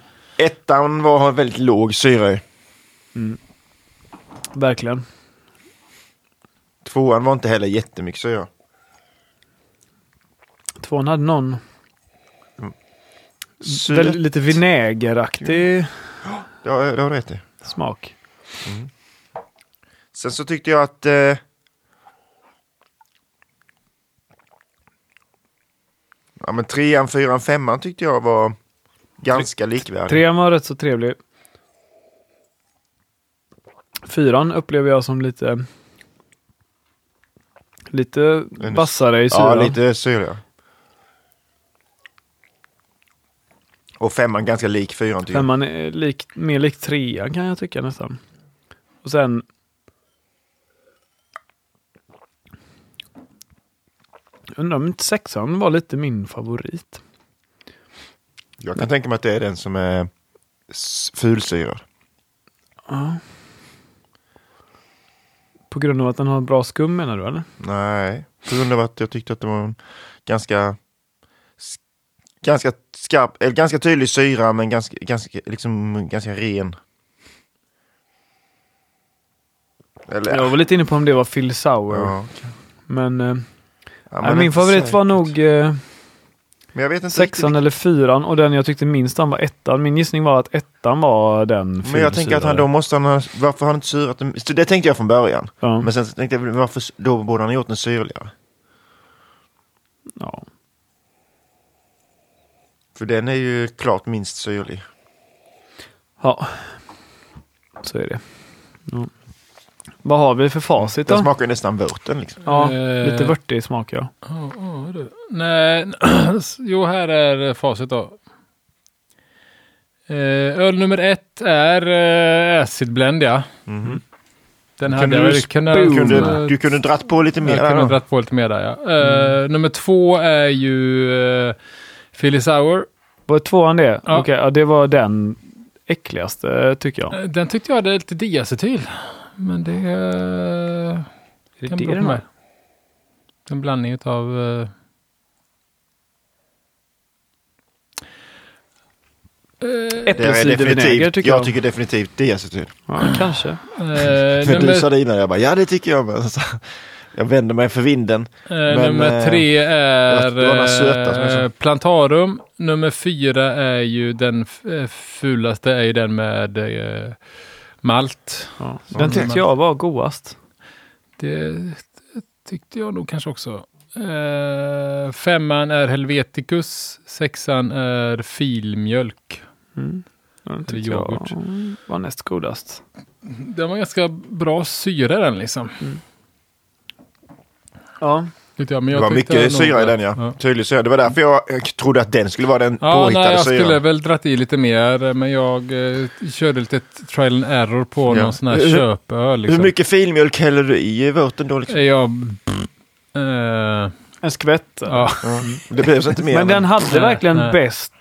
ettan var väldigt låg syra i. Verkligen. Tvåan var inte heller jättemycket syra. Tvåan hade någon Sött. väl, lite vinägeraktig Ja, det har du rätt i. smak. Sen så tyckte jag att eh, Ja men trean, fyran, femman tyckte jag var ganska likvärdiga. Trean var rätt så trevlig. Fyran upplever jag som lite lite vassare i Ja, syran. lite syra. Och femman ganska lik fyran. Femman är lik, mer lik trean kan jag tycka nästan. Och sen Undrar om inte sexan var lite min favorit. Jag kan tänka mig att det är den som är fulsyrad. Ja. På grund av att den har bra skum menar du eller? Nej, på grund av att jag tyckte att det var en ganska ganska skarp, eller ganska tydlig syra men ganska, ganska, liksom, ganska ren. Eller, Jag var lite inne på om det var Phil Sour. ja. Men, eh, nej, men min favorit säkert. var nog eh, Men sexan eller fyran och den jag tyckte minst om var ettan. Min gissning var att ettan var den Men jag tänker att han, då måste han ha, varför har han inte syrat den? Det tänkte jag från början. Ja. Men sen tänkte jag, varför, då borde han ha gjort den syrligare. ja. För den är ju klart minst syrlig. ja, så är det. Ja. Vad har vi för facit Den då? smakar ju nästan vörten liksom. Ja, Eh. lite vörtig smak ja. Ja, ja, du. Nej, jo här är facit då. Eh, öl nummer ett är eh, Acid Blend ja. Mhm. Den Kunde hade jag du kunde, eh, du kunde dratt på lite mer jag kunde då. dragit på lite mer där ja. Eh, Nummer två är ju uh, Philly Sour. Var tvåan det? Ja. Okej, ja, det var den äckligaste tycker jag. Eh, Den tyckte jag hade lite diacetyl. Men det uh, Är kan det det den mig. En blandning av uh, Det är Äppelcidervinäger definitivt, tycker jag jag. tycker definitivt diacetyl. Ja, kanske. eh, Men du nummer, sa det innan, jag bara ja det tycker jag med. Så, jag vänder mig för vinden. eh, men, nummer eh, tre är det eh, Plantarum. Nummer fyra är ju den eh, fulaste är ju den med eh, malt. Ja. Den tyckte jag var godast. Det tyckte jag nog kanske också. Eh, femman är Helveticus. Sexan är filmjölk. Mm. Den tyckte jag yoghurt. var näst godast. Den var ganska bra syra den liksom. Ja, Tyckte jag. Men Det jag var tyckte mycket syra i den ja. Tydlig syra. Det var därför jag, jag trodde att den skulle vara den Ja, påhittade nej, jag syran. skulle väl dratt i lite mer, men jag eh, körde lite trial and error på Ja. någon sån här Hur- köpöl. Liksom. Hur mycket filmjölk häller du i vörten då? Liksom? Jag, eh, en skvätt. ja, Ja. Det behövs inte mer. Men den hade Nej, verkligen nej. bäst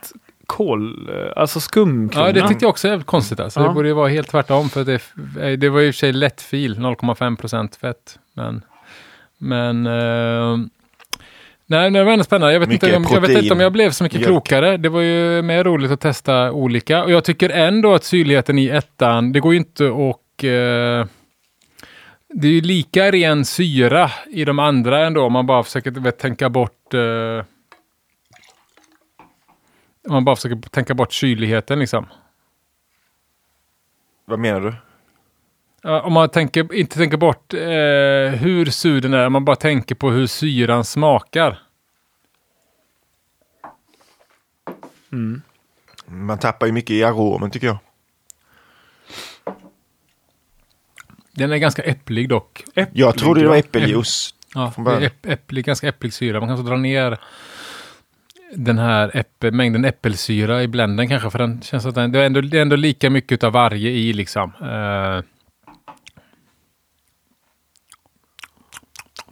kol, eh, alltså skumkrona. ja, det tyckte jag också är jävligt konstigt. Alltså. Ja. Det borde ju vara helt tvärtom. För det, eh, det var ju i och för sig lätt fil, 0,5 fett. Men, men eh, nej, det var ändå spännande. Jag vet, Mycket inte, om, jag vet inte om jag blev så mycket Mjölk. klokare. Det var ju mer roligt att testa olika. Och jag tycker ändå att syrligheten i ettan, det går ju inte att eh, det är ju lika ren syra i de andra ändå om man bara försöker vet, tänka bort eh, om man bara försöker tänka bort syrligheten liksom. Vad menar du? Om man tänker, inte tänker bort eh, hur sur den är, om man bara tänker på hur syran smakar. Mm. Man tappar ju mycket i aromen tycker jag. Den är ganska äpplig dock. Jag trodde det var Äpplig, äppeljuice. Ja, det äpplig, ganska äpplig syra. Man kan så dra ner den här äppel, mängden äppelsyra i blenden kanske, för den känns att den, det, är ändå, det är ändå lika mycket av varje i liksom. Eh,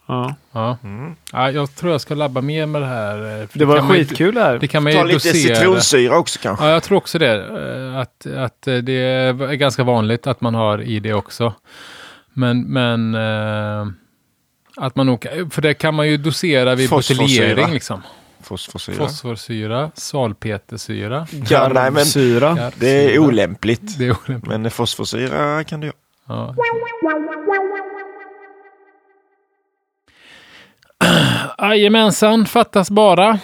Ja. Ja. Mm. Ja, jag tror jag ska labba mer med det här. eh, för Det var man skitkul det här. Det kan man Ta lite dosera. citronsyra också kanske. Ja, jag tror också det. eh, Att, att eh, det är ganska vanligt att man har i det också. Men, men att man nog, för det kan man ju dosera vid Fosforsyra. buteljering. Liksom. Fosforsyra. Fosforsyra, salpetersyra. Ja, nej, men garvsyra. det är olämpligt. Det är olämpligt. Men fosforsyra kan du göra. Ja. Jajamensan, fattas bara.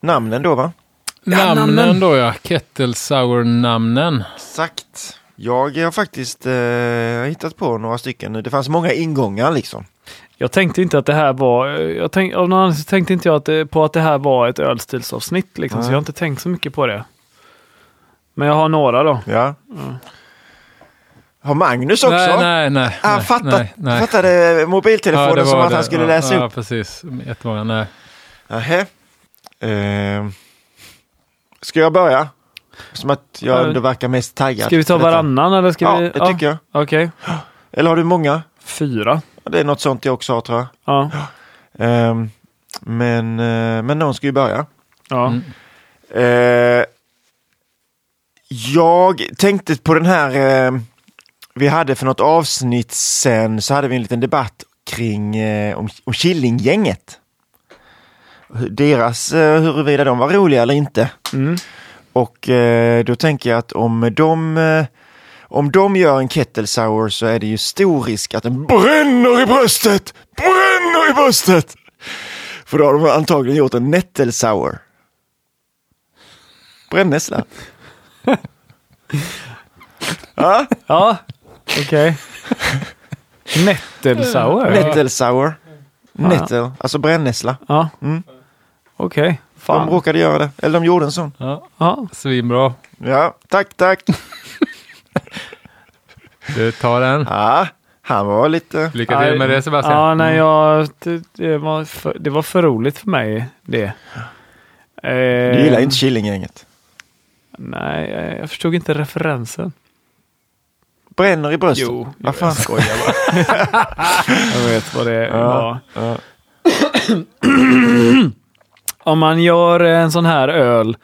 Namnen då va? Ja, namnen namnen. då ja, Kettle Sour-namnen. Exakt. Jag har faktiskt eh, hittat på några stycken. Det fanns många ingångar liksom. Jag tänkte inte att det här var, jag tänk, av någon anledning så tänkte inte jag att det, på att det här var ett ölstilsavsnitt liksom, så Nej. jag har inte tänkt så mycket på det. Men jag har några då. Ja. Har Magnus också? Nej, nej, nej. Han nej, fattat, nej, nej. fattade mobiltelefonen det som att det. han skulle ja, läsa Ja, upp. precis. Jättemånga, nej. Eh, ska jag börja? Som att jag Ja. ändå verkar mest taggad. Ska vi ta varannan eller ska Ja, vi? det tycker jag. Okej, Eller har du många? fyra. Ja, Det är något sånt jag också har tror jag. Ja. Ehm, men, eh, men någon ska ju börja. ja. Mm. Eh, jag tänkte på den här, eh, vi hade för något avsnitt sen så hade vi en liten debatt kring eh, om, om Killinggänget. Deras, eh, huruvida de var roliga eller inte. Mm. Och eh, då tänker jag att om de, eh, om de gör en kettle sour så är det ju stor risk att den bränner i bröstet! Bränner i bröstet! För då har de antagligen gjort en nettle sour. Brännässla. ja, Ja, okej. Nättelsauer? nettle sour. Nettle, alltså brännässla. Ja. Mm. Okej. De Fan. råkade göra det, eller de gjorde en sån. Ja, Ja. svinbra. Ja, tack, tack. Du tar den. Ja, han var lite... Lycka till med det Sebastian. Ja, nej, jag, det, det, var för, det var för roligt för mig det. Eh, Du gillar inte Killinggänget. Nej, jag förstod inte referensen. Bränner i bröstet. Jo, Vad fan? jag skojar bara. jag vet vad det var. Ja. Om man gör en sån här öl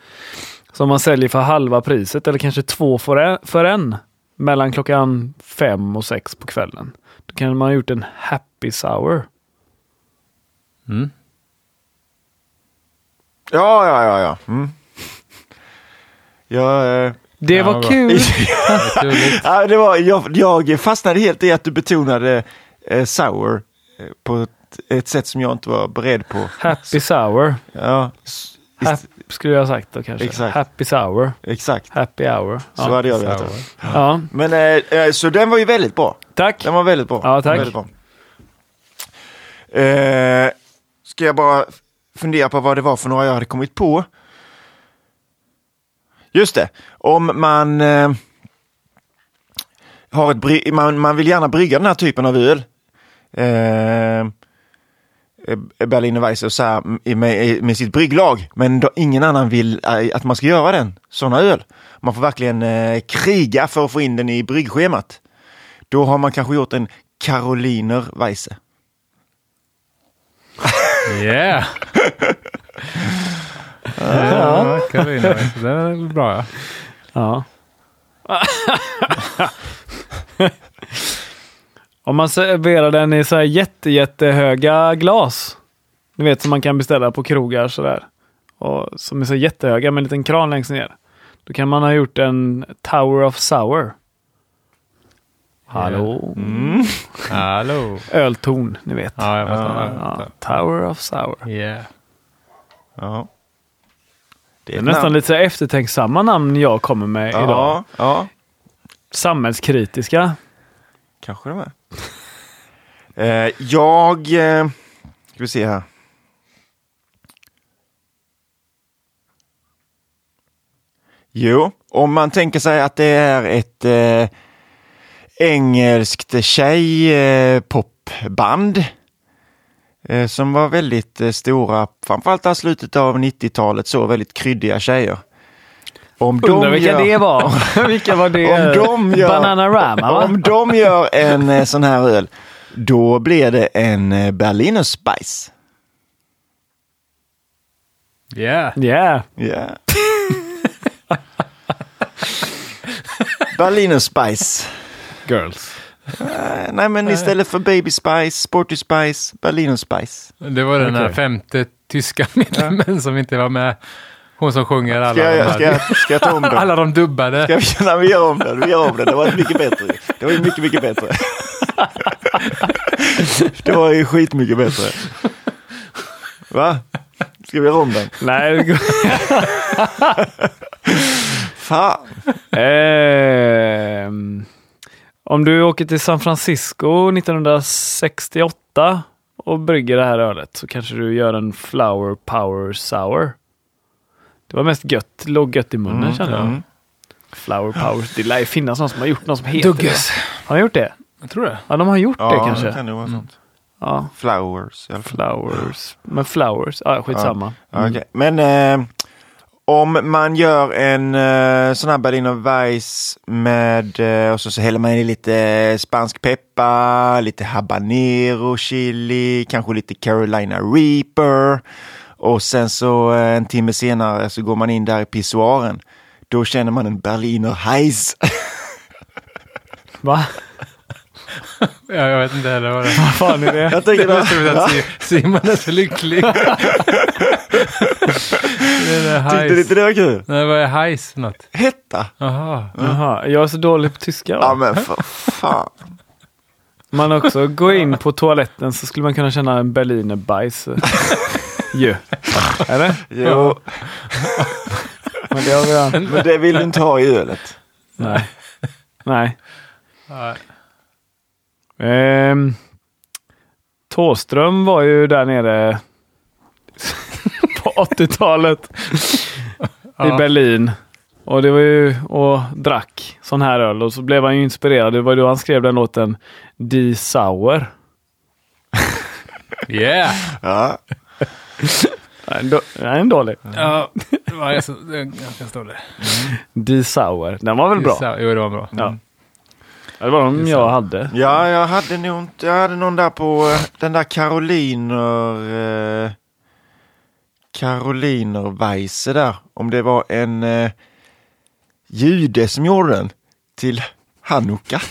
som man säljer för halva priset eller kanske två för en, för en mellan klockan fem och sex på kvällen. Då kan man ha gjort en happy sour. Mm. Ja, ja, ja, ja. Mm. Jag, eh, Det Ja, var bra. kul! Ja, det var, jag, jag fastnade helt i att du betonade eh, sour eh, på ett, ett sätt som jag inte var beredd på. Happy sour. Ja, Happy, skulle jag ha sagt då kanske. Exakt. Happy sour. exakt. Happy hour. Så Ja. hade jag velat. Sour. ja. Men eh, eh, så den var ju väldigt bra. Tack! Den var väldigt bra. Ja, tack. Väldigt bra. Eh, ska jag bara fundera på vad det var för några jag hade kommit på. Just det, om man eh, har ett man, man vill gärna brygga den här typen av öl. Eh, Berliner Weisse så med, med sitt brygglag. Men då, ingen annan vill eh, att man ska göra den, sådana öl. Man får verkligen eh, kriga för att få in den i bryggschemat. Då har man kanske gjort en Karoliner Weisse. Yeah! ja, Carolina. Den är bra ja. Ja. Om man serverar den i så här jätte, jättehöga glas. Du vet som man kan beställa på krogar sådär. Och som är så jättehöga med en liten kran längst ner. Då kan man ha gjort en Tower of Sour. Hallå? Mm. Hallå. Ölton, ni vet. Ja, jag Ja. Ja, Tower of Sour. Yeah. Ja. Det är nästan namn. lite eftertänksamma namn jag kommer med idag. Ja, ja, Samhällskritiska. kanske det är. Eh, jag... Eh, ska vi se här. Jo, om man tänker sig att det är ett eh, engelskt tjejpopband eh, som var väldigt eh, stora, framförallt i slutet av 90-talet, så väldigt kryddiga tjejer. Om Undrar vilka gör- det var. vilka var det? Om de gör- Bananarama va? Om de gör en eh, sån här öl Då blir det en eh, Berliner Spice. Yeah. Yeah. Ja. Berliner Spice. Girls. Eh, nej, men istället för Baby Spice, Sporty Spice, Berliner Spice. Det var den här Okej. femte tyska medlemmen som inte var med. Hon som sjunger alla Ska de jag, här- ska jag, ska jag ta om den? Alla de dubbade. Ska vi, nej, vi gör om den. Vi gör om den. Det var mycket bättre. Det var ju mycket, mycket bättre. Det var ju skitmycket bättre. Va? Ska vi göra om den? Nej, det går- Fan. Ehm, om du åker till San Francisco 1968 och brygger det här ölet så kanske du gör en Flower Power Sour. Det var mest gött, låg gött i munnen kände jag. mm. Flower Power, det lär ju finnas någon som har gjort något som heter Dugges. det. Har de gjort det? Jag tror det. Ja, de har gjort Ja, det kanske. kan det vara sånt. Ja, Flowers i alla fall. flowers. Men flowers, ja skitsamma. Ja, okej. Men eh, om man gör en eh, sån här Berliner Weiss med eh, och så, så häller man i lite eh, spansk peppar, lite habanero chili, kanske lite Carolina Reaper. Och sen så eh, en timme senare så går man in där i pissoaren. Då känner man en Berliner Heiss. Va? Ja, jag vet inte heller vad det är. Vad fan är det? Jag tänker Det är att, Simon är så lycklig. det är tyckte du inte det var kul? Nej, vad är hajs för något? Hetta? Jaha. Jaha, jag är så dålig på tyska. Ja Va? men för fan. Man också går in på toaletten så skulle man kunna känna en Berliner bajs. Ju. Eller? Jo, Men det har vi men det vill du inte ha i ölet. Nej. Nej. Nej. Ehm, Tåström var ju där nere på 80-talet i. Berlin. Och det var ju, och drack sån här öl och så blev han ju inspirerad. Det var då han skrev den låten Die Sauer. Yeah! Ja. Nej, då- Nej, en dålig. Ja, det var ganska, är dålig. Die Sauer. Den var väl bra? Jo, det var bra. Ja. Det var de jag hade. Ja, jag hade nog inte, jag hade någon där på eh, den där Karoliner, eh, Karoliner Weisse där. Om det var en eh, jude som gjorde den till Hanukka.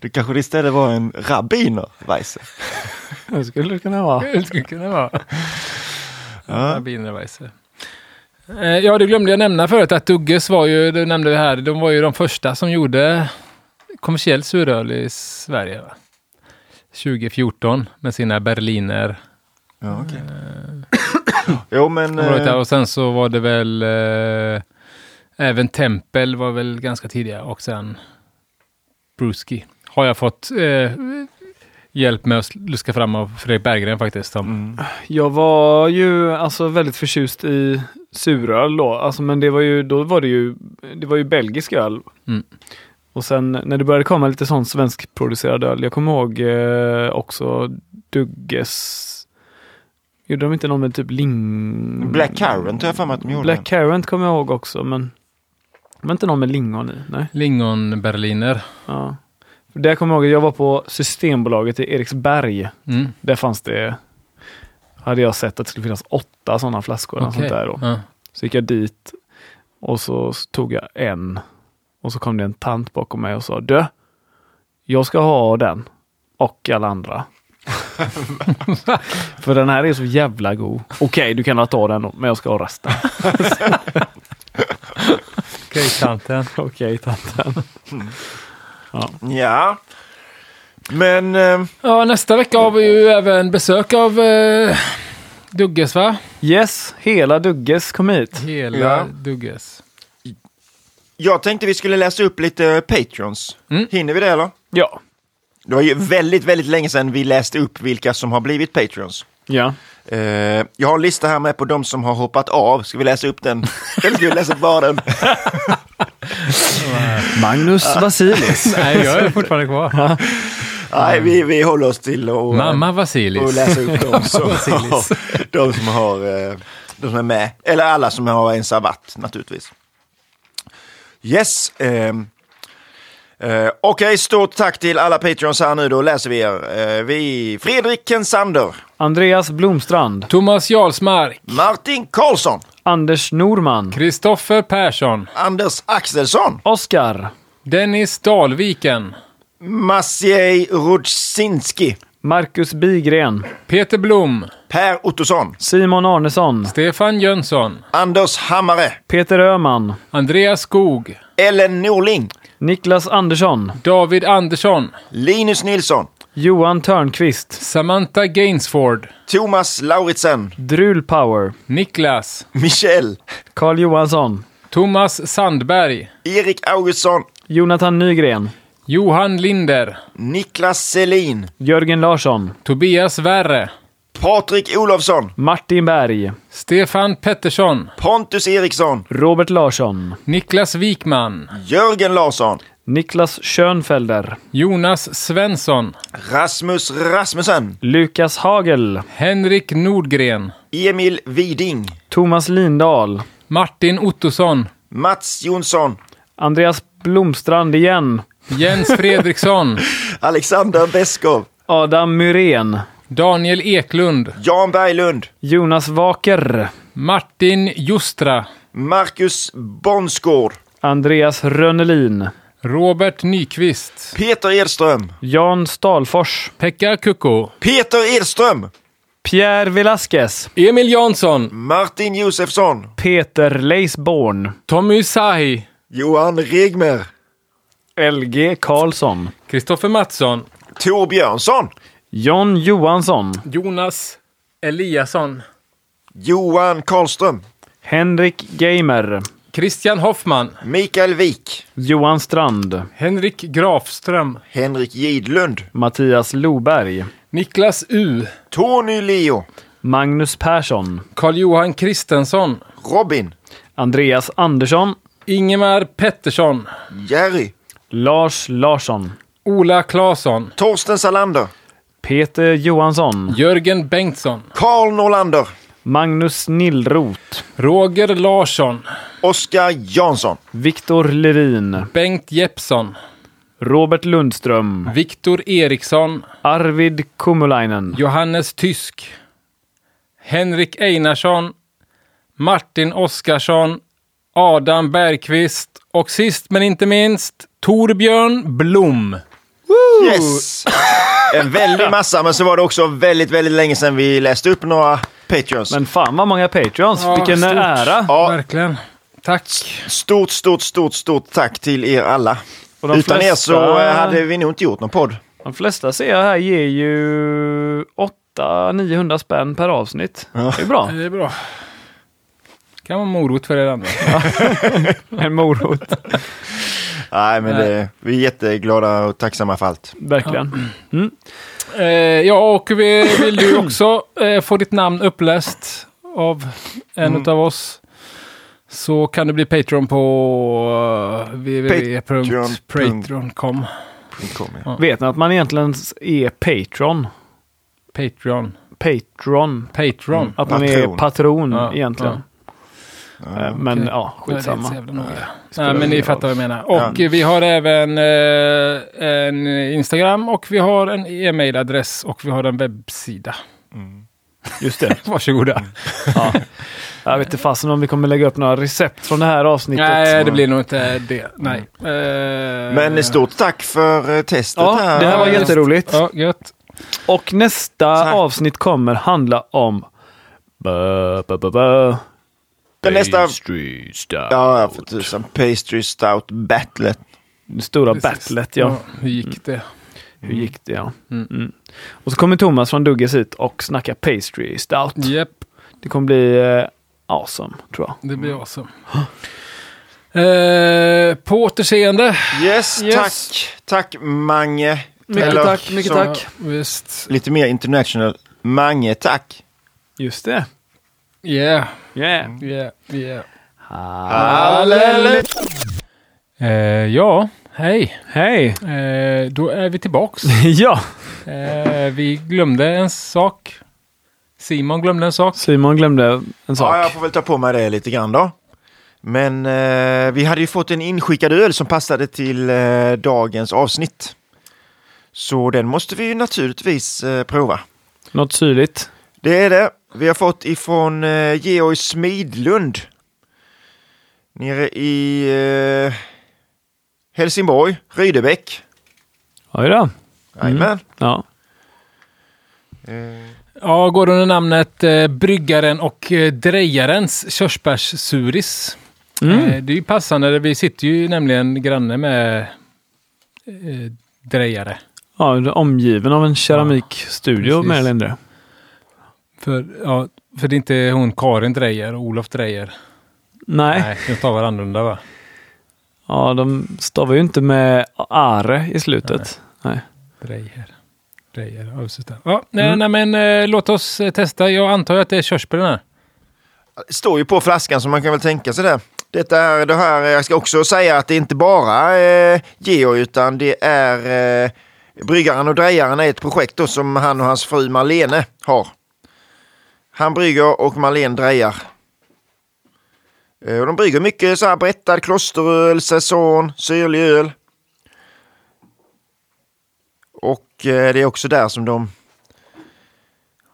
Det kanske det istället var en rabbiner Weisse. Det skulle det kunna vara. Det skulle kunna vara. Ja. Rabinerweisse. Eh, Ja, det glömde jag nämna förut att Dugges var ju, det nämnde vi här, de var ju de första som gjorde kommersiell suröl i Sverige. Va? 2014 med sina berliner. Ja, okej. jo, men... Eh, Och sen så var det väl eh, även Tempel var väl ganska tidiga och sen Bruski. Har jag fått eh, hjälp med att luska fram av Fredrik Berggren faktiskt. Som, mm, Jag var ju alltså väldigt förtjust i suröl då, alltså, men det var ju, då var det ju, det var ju belgisk öl. Mm. Och sen när det började komma lite sån svenskproducerad öl, jag kommer ihåg eh, också Dugges, gjorde de inte någon med typ ling... Black Currant har jag för mig att de gjorde. Black Currant kommer jag ihåg också, men men inte någon med lingon i? Nej. Lingon-berliner. Ja. Det jag kommer ihåg, jag var på Systembolaget i Eriksberg. Mm. Där fanns det, hade jag sett att det skulle finnas åtta sådana flaskor. Okej. Sånt där då. Ja. Så gick jag dit och så tog jag en. Och så kom det en tant bakom mig och sa Du, jag ska ha den. Och alla andra. För den här är så jävla god. Okej, du kan ta den då, men jag ska ha resten. Okej, tanten. Okej, tanten. Ja. Men... Eh, Ja, nästa vecka har vi ju även besök av eh, Dugges va? Yes, hela Dugges kom hit. Hela Ja. Dugges. Jag tänkte vi skulle läsa upp lite Patreons. Mm. Hinner vi det eller? Ja. Det var ju väldigt, väldigt länge sedan vi läste upp vilka som har blivit Patreons. Ja. Eh, jag har en lista här med på de som har hoppat av. Ska vi läsa upp den? Eller ska vi läsa upp bara den? Magnus Vasilis. Nej, jag är fortfarande kvar. Nej, vi, vi håller oss till att Mamma och Vasilis. läsa upp de som, Vasilis. de som har eh, de som är med. Eller alla som har en savatt naturligtvis. Yes. ehm, Eh, Okej, stort tack till alla Patreons här nu. Då läser vi er. Eh, vi Fredrik Kensander, Andreas Blomstrand. Thomas Jarlsmark. Martin Karlsson, Anders Norman. Kristoffer Persson. Anders Axelsson, Oskar. Dennis Dalviken. Maciej Rudzinski, Marcus Bigren. Peter Blom. Per Ottosson, Simon Arnesson. Stefan Jönsson. Anders Hammare, Peter Öhman. Andreas Skog. Ellen Norling, Niklas Andersson. David Andersson. Linus Nilsson, Johan Törnqvist. Samantha Gainsford. Thomas Lauritsen, Drul Power. Niklas. Michel, Carl Johansson. Thomas Sandberg. Erik Augustsson, Jonathan Nygren. Johan Linder. Niklas Selin, Jörgen Larsson. Tobias Värre. Patrik Olofsson, Martin Berg. Stefan Pettersson. Pontus Eriksson, Robert Larsson. Niklas Wikman. Jörgen Larsson, Niklas Schönfelder. Jonas Svensson. Rasmus Rasmussen, Lukas Hagel. Henrik Nordgren. Emil Widing, Thomas Lindahl. Martin Ottosson. Mats Jonsson, Andreas Blomstrand igen. Jens Fredriksson. Alexander Beskov, Adam Myrén. Daniel Eklund. Jan Berglund, Jonas Waker. Martin Justra. Marcus Bonsgård, Andreas Rönnelin. Robert Nyqvist. Peter Edström, Jan Stalfors. Pekka Kukko. Peter Edström, Pierre Velasquez. Emil Jansson. Martin Josefsson, Peter Leisborn. Tommy Sahi. Johan Regmer, LG Karlsson. Kristoffer Mattsson. Tor Björnsson, John Johansson. Jonas Eliasson. Johan Karlström, Henrik Gamer. Christian Hoffman. Mikael Wik, Johan Strand. Henrik Grafström. Henrik Gidlund, Mattias Loberg. Niklas U. Tony Leo, Magnus Persson. Karl-Johan Kristensson. Robin, Andreas Andersson. Ingemar Pettersson. Jerry, Lars Larsson. Ola Claesson. Torsten Salander, Peter Johansson. Jörgen Bengtsson. Karl Norlander, Magnus Nillroth. Roger Larsson. Oskar Jansson, Viktor Lerin. Bengt Jeppsson. Robert Lundström. Viktor Eriksson. Arvid Kumulainen. Johannes Tysk. Henrik Einarsson. Martin Oskarsson. Adam Bergqvist. Och sist men inte minst Torbjörn Blom. Yes! En väldig massa, men så var det också väldigt, väldigt länge sedan vi läste upp några Patreons. Men fan vad många Patreons. Ja, Vilken stort. ära. Ja, Verkligen. Tack. stort, stort, stort, stort tack till er alla. Och de Utan er så eh, hade vi nog inte gjort någon podd. De flesta ser jag här ger ju 800-900 spänn per avsnitt. Det är bra. Det är bra. Kan vara morot för er andra. En morot. Nej, men det, vi är jätteglada och tacksamma för allt. Verkligen. Eh, ja, och vi vill du också eh, få ditt namn uppläst av en Mm. utav oss. Så kan du bli Patreon på uh, www.patreon.com. Ja. Vet ni att man egentligen är Patron? Patreon. Patron. Patreon. Att man Patron. är patron Ja, egentligen. Eh, Men ja, det skitsamma. spelar Nej, men ni fattar vad jag menar. Och eh, vi har även eh, en Instagram och vi har en e-mailadress och vi har en webbsida. Just det. Varsågoda. Ja. Jag vet inte fasen om vi kommer lägga upp några recept från det här avsnittet. Nej, det blir nog inte det. Nej. Eh, Men stort tack för eh, testet Ja, här. det här var Ja, jätteroligt. Ja, gött. Och nästa Tack. avsnitt kommer handla om... Bö, bö, bö, Men nästa... Pastry stout. Ja, för tusan. Pastry Stout Battlet. Det stora Precis. battlet, ja. Hur gick det? Hur gick det, ja. Mm. Mm. Och så kommer Thomas från Dugges hit och snackar pastry stout. Japp, Det kommer bli eh, awesome, tror jag. det blir awesome. Eh, på återseende. Yes, Yes. tack. Tack Mange. Mycket Eller tack, mycket som- tack. Ja, visst. Lite mer international. Mange, tack. Just det. Yeah, Yeah. yeah, yeah. Halleluja. Eh, ja, hej. Hej! Eh, då är vi tillbaks. ja! Eh, vi glömde en sak. Simon glömde en sak. Simon glömde en sak. Ja, jag får väl ta på mig det lite grann då. Men eh, vi hade ju fått en inskickad öl som passade till eh, dagens avsnitt. Så den måste vi ju naturligtvis eh, prova. Något syrligt? Det är det. Vi har fått ifrån eh, Georg Smidlund. Nere i eh, Helsingborg, Rydebäck. Oj då. Jajamän. Ja. Eh, Ja, går under namnet eh, Bryggaren och eh, Drejarens körsbärssuris. Mm. Eh, det är ju passande, vi sitter ju nämligen granne med eh, Drejare. ja, du är omgiven av en keramikstudio precis. mer eller mindre. För, ja, för det är inte hon Karin Drejer och Olof Drejer. Nej. Nej, de stavar annorlunda va? Ja, de stavar ju inte med are i slutet. Nej. Drejer. Drejer, ja just det. Ja, nej, Mm. nej men eh, låt oss eh, testa. Jag antar att det är körsbär här. Det står ju på flaskan så man kan väl tänka sig det. Detta är det här, jag ska också säga att det är inte bara eh, Georg utan det är eh, Bryggaren och Drejaren är ett projekt då som han och hans fru Marlene har. Han brygger och Marlene drejar. Eh, och de brygger mycket så här brättad klosteröl, säsong, syrlig öl. Och eh, det är också där som de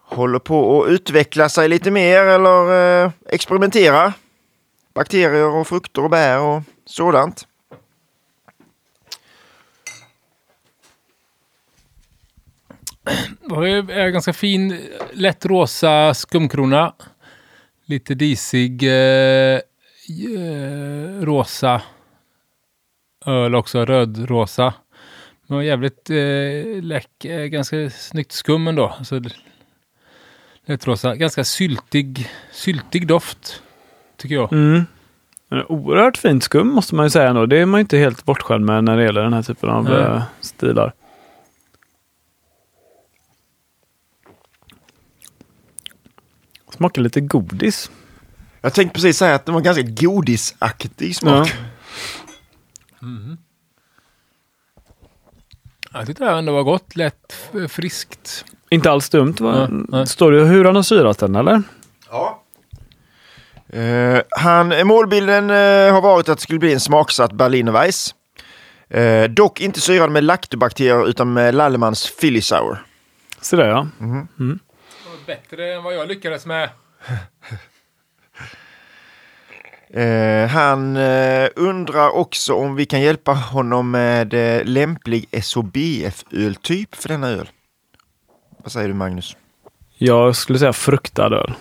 håller på att utveckla sig lite mer eller eh, experimentera. Bakterier och frukter och bär och sådant. Har ju ganska fin, lätt rosa skumkrona. Lite disig eh, eh, rosa öl också, rödrosa. Men var jävligt eh, läck, eh, ganska snyggt skum ändå. Alltså, lätt rosa, ganska syltig, syltig doft. Tycker jag. Mm. Oerhört fint skum måste man ju säga ändå. Det är man ju inte helt bortskämd med när det gäller den här typen av eh, stilar. Smakar lite godis. Jag tänkte precis säga att den var ganska godisaktig smak. Jag tyckte det här ändå var gott, lätt, friskt. Inte alls dumt. Va? Ja, nej. Står det hur han har syrat den eller? Ja. Eh, han, målbilden eh, har varit att det skulle bli en smaksatt Berliner Weiss. Eh, dock inte syrad med laktobakterier utan med Lallemans Philly Sour. Så där ja. Bättre än vad jag lyckades med. Eh, han eh, undrar också om vi kan hjälpa honom med eh, lämplig SOBF-öltyp för denna öl. Vad säger du Magnus? Jag skulle säga fruktad öl.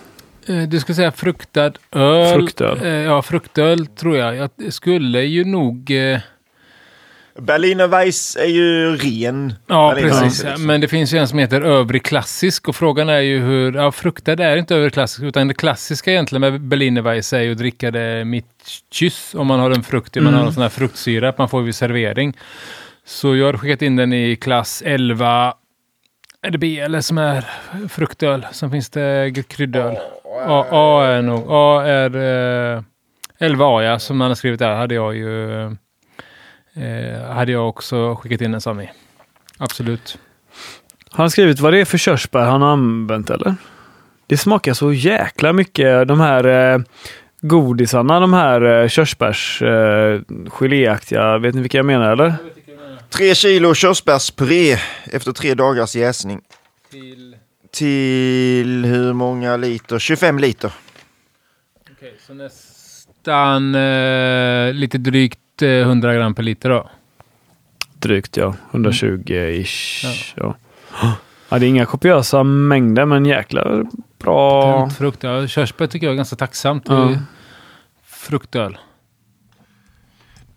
Eh, Du skulle säga fruktad öl. Fruktöl. Eh, Ja, fruktöl tror jag. Jag skulle ju nog... eh, Berliner Weiss är ju ren. Ja, Berliner precis. Liksom. Men det finns ju en som heter övrig klassisk och frågan är ju hur... Ja, fruktad är inte övrig klassisk utan det klassiska egentligen med Berliner Weiss är ju att dricka det mitt kyss om man har en frukt, man har en sån här fruktsyra man får vid servering. Så jag har skickat in den i klass 11 är det B eller som är fruktöl. Sen finns det kryddöl. A, A är nog... A är eh, 11A ja, som man har skrivit där. Hade jag ju... Eh, hade jag också skickat in en sån i. Absolut. Har han skrivit vad det är för körsbär han har använt eller? Det smakar så jäkla mycket de här eh, godisarna, de här eh, körsbärs eh, geléaktiga. Vet ni vilka jag menar eller? Tre kilo körsbärspuré efter tre dagars jäsning. Till... Till hur många liter? 25 liter. Okej, så nästan eh, lite drygt eh, 100 gram per liter då. Drygt ja, 120-ish. Ja. Ja. det är inga kopiösa mängder men jäkla bra. Tänt Frukt, ja, körsbär tycker jag är ganska tacksamt. Ja. Ja. Fruktöl.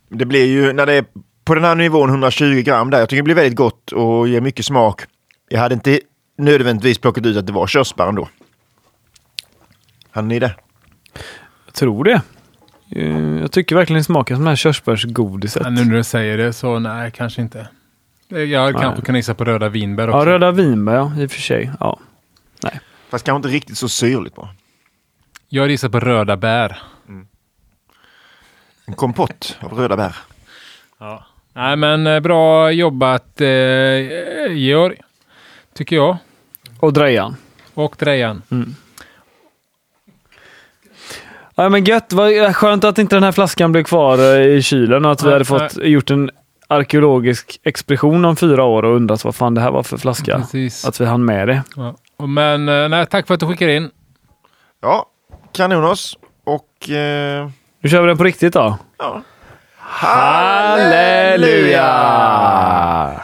Det blir ju när det är på den här nivån 120 gram där. Jag tycker det blir väldigt gott och ger mycket smak. Jag hade inte nödvändigtvis plockat ut att det var körsbär ändå. Hade ni det? Jag tror det. Eh, Jag tycker verkligen det smakar som det här körsbärsgodiset. Ja, nu när du säger det så nej, kanske inte. Eh, Jag Nej. kanske kan gissa på röda vinbär också. Ja, röda vinbär ja, i och för sig. Ja. Fast kanske inte riktigt så syrligt bara. Jag gissar på röda bär. En kompott av röda bär. Ja. Nej, men eh, bra jobbat eh, Georg. Tycker jag. Och drejan. Och Drejan. Ja, men gött. Vad skönt att inte den här flaskan blev kvar eh, i kylen och att vi hade fått gjort en arkeologisk expedition om fyra år och undrat vad fan det här var för flaska. Precis. Att vi hann med det. Ja. Och Men eh, nej, tack för att du skickade in. Ja, kanonos. Och... Eh, Nu kör vi den på riktigt då. ja. Halleluja!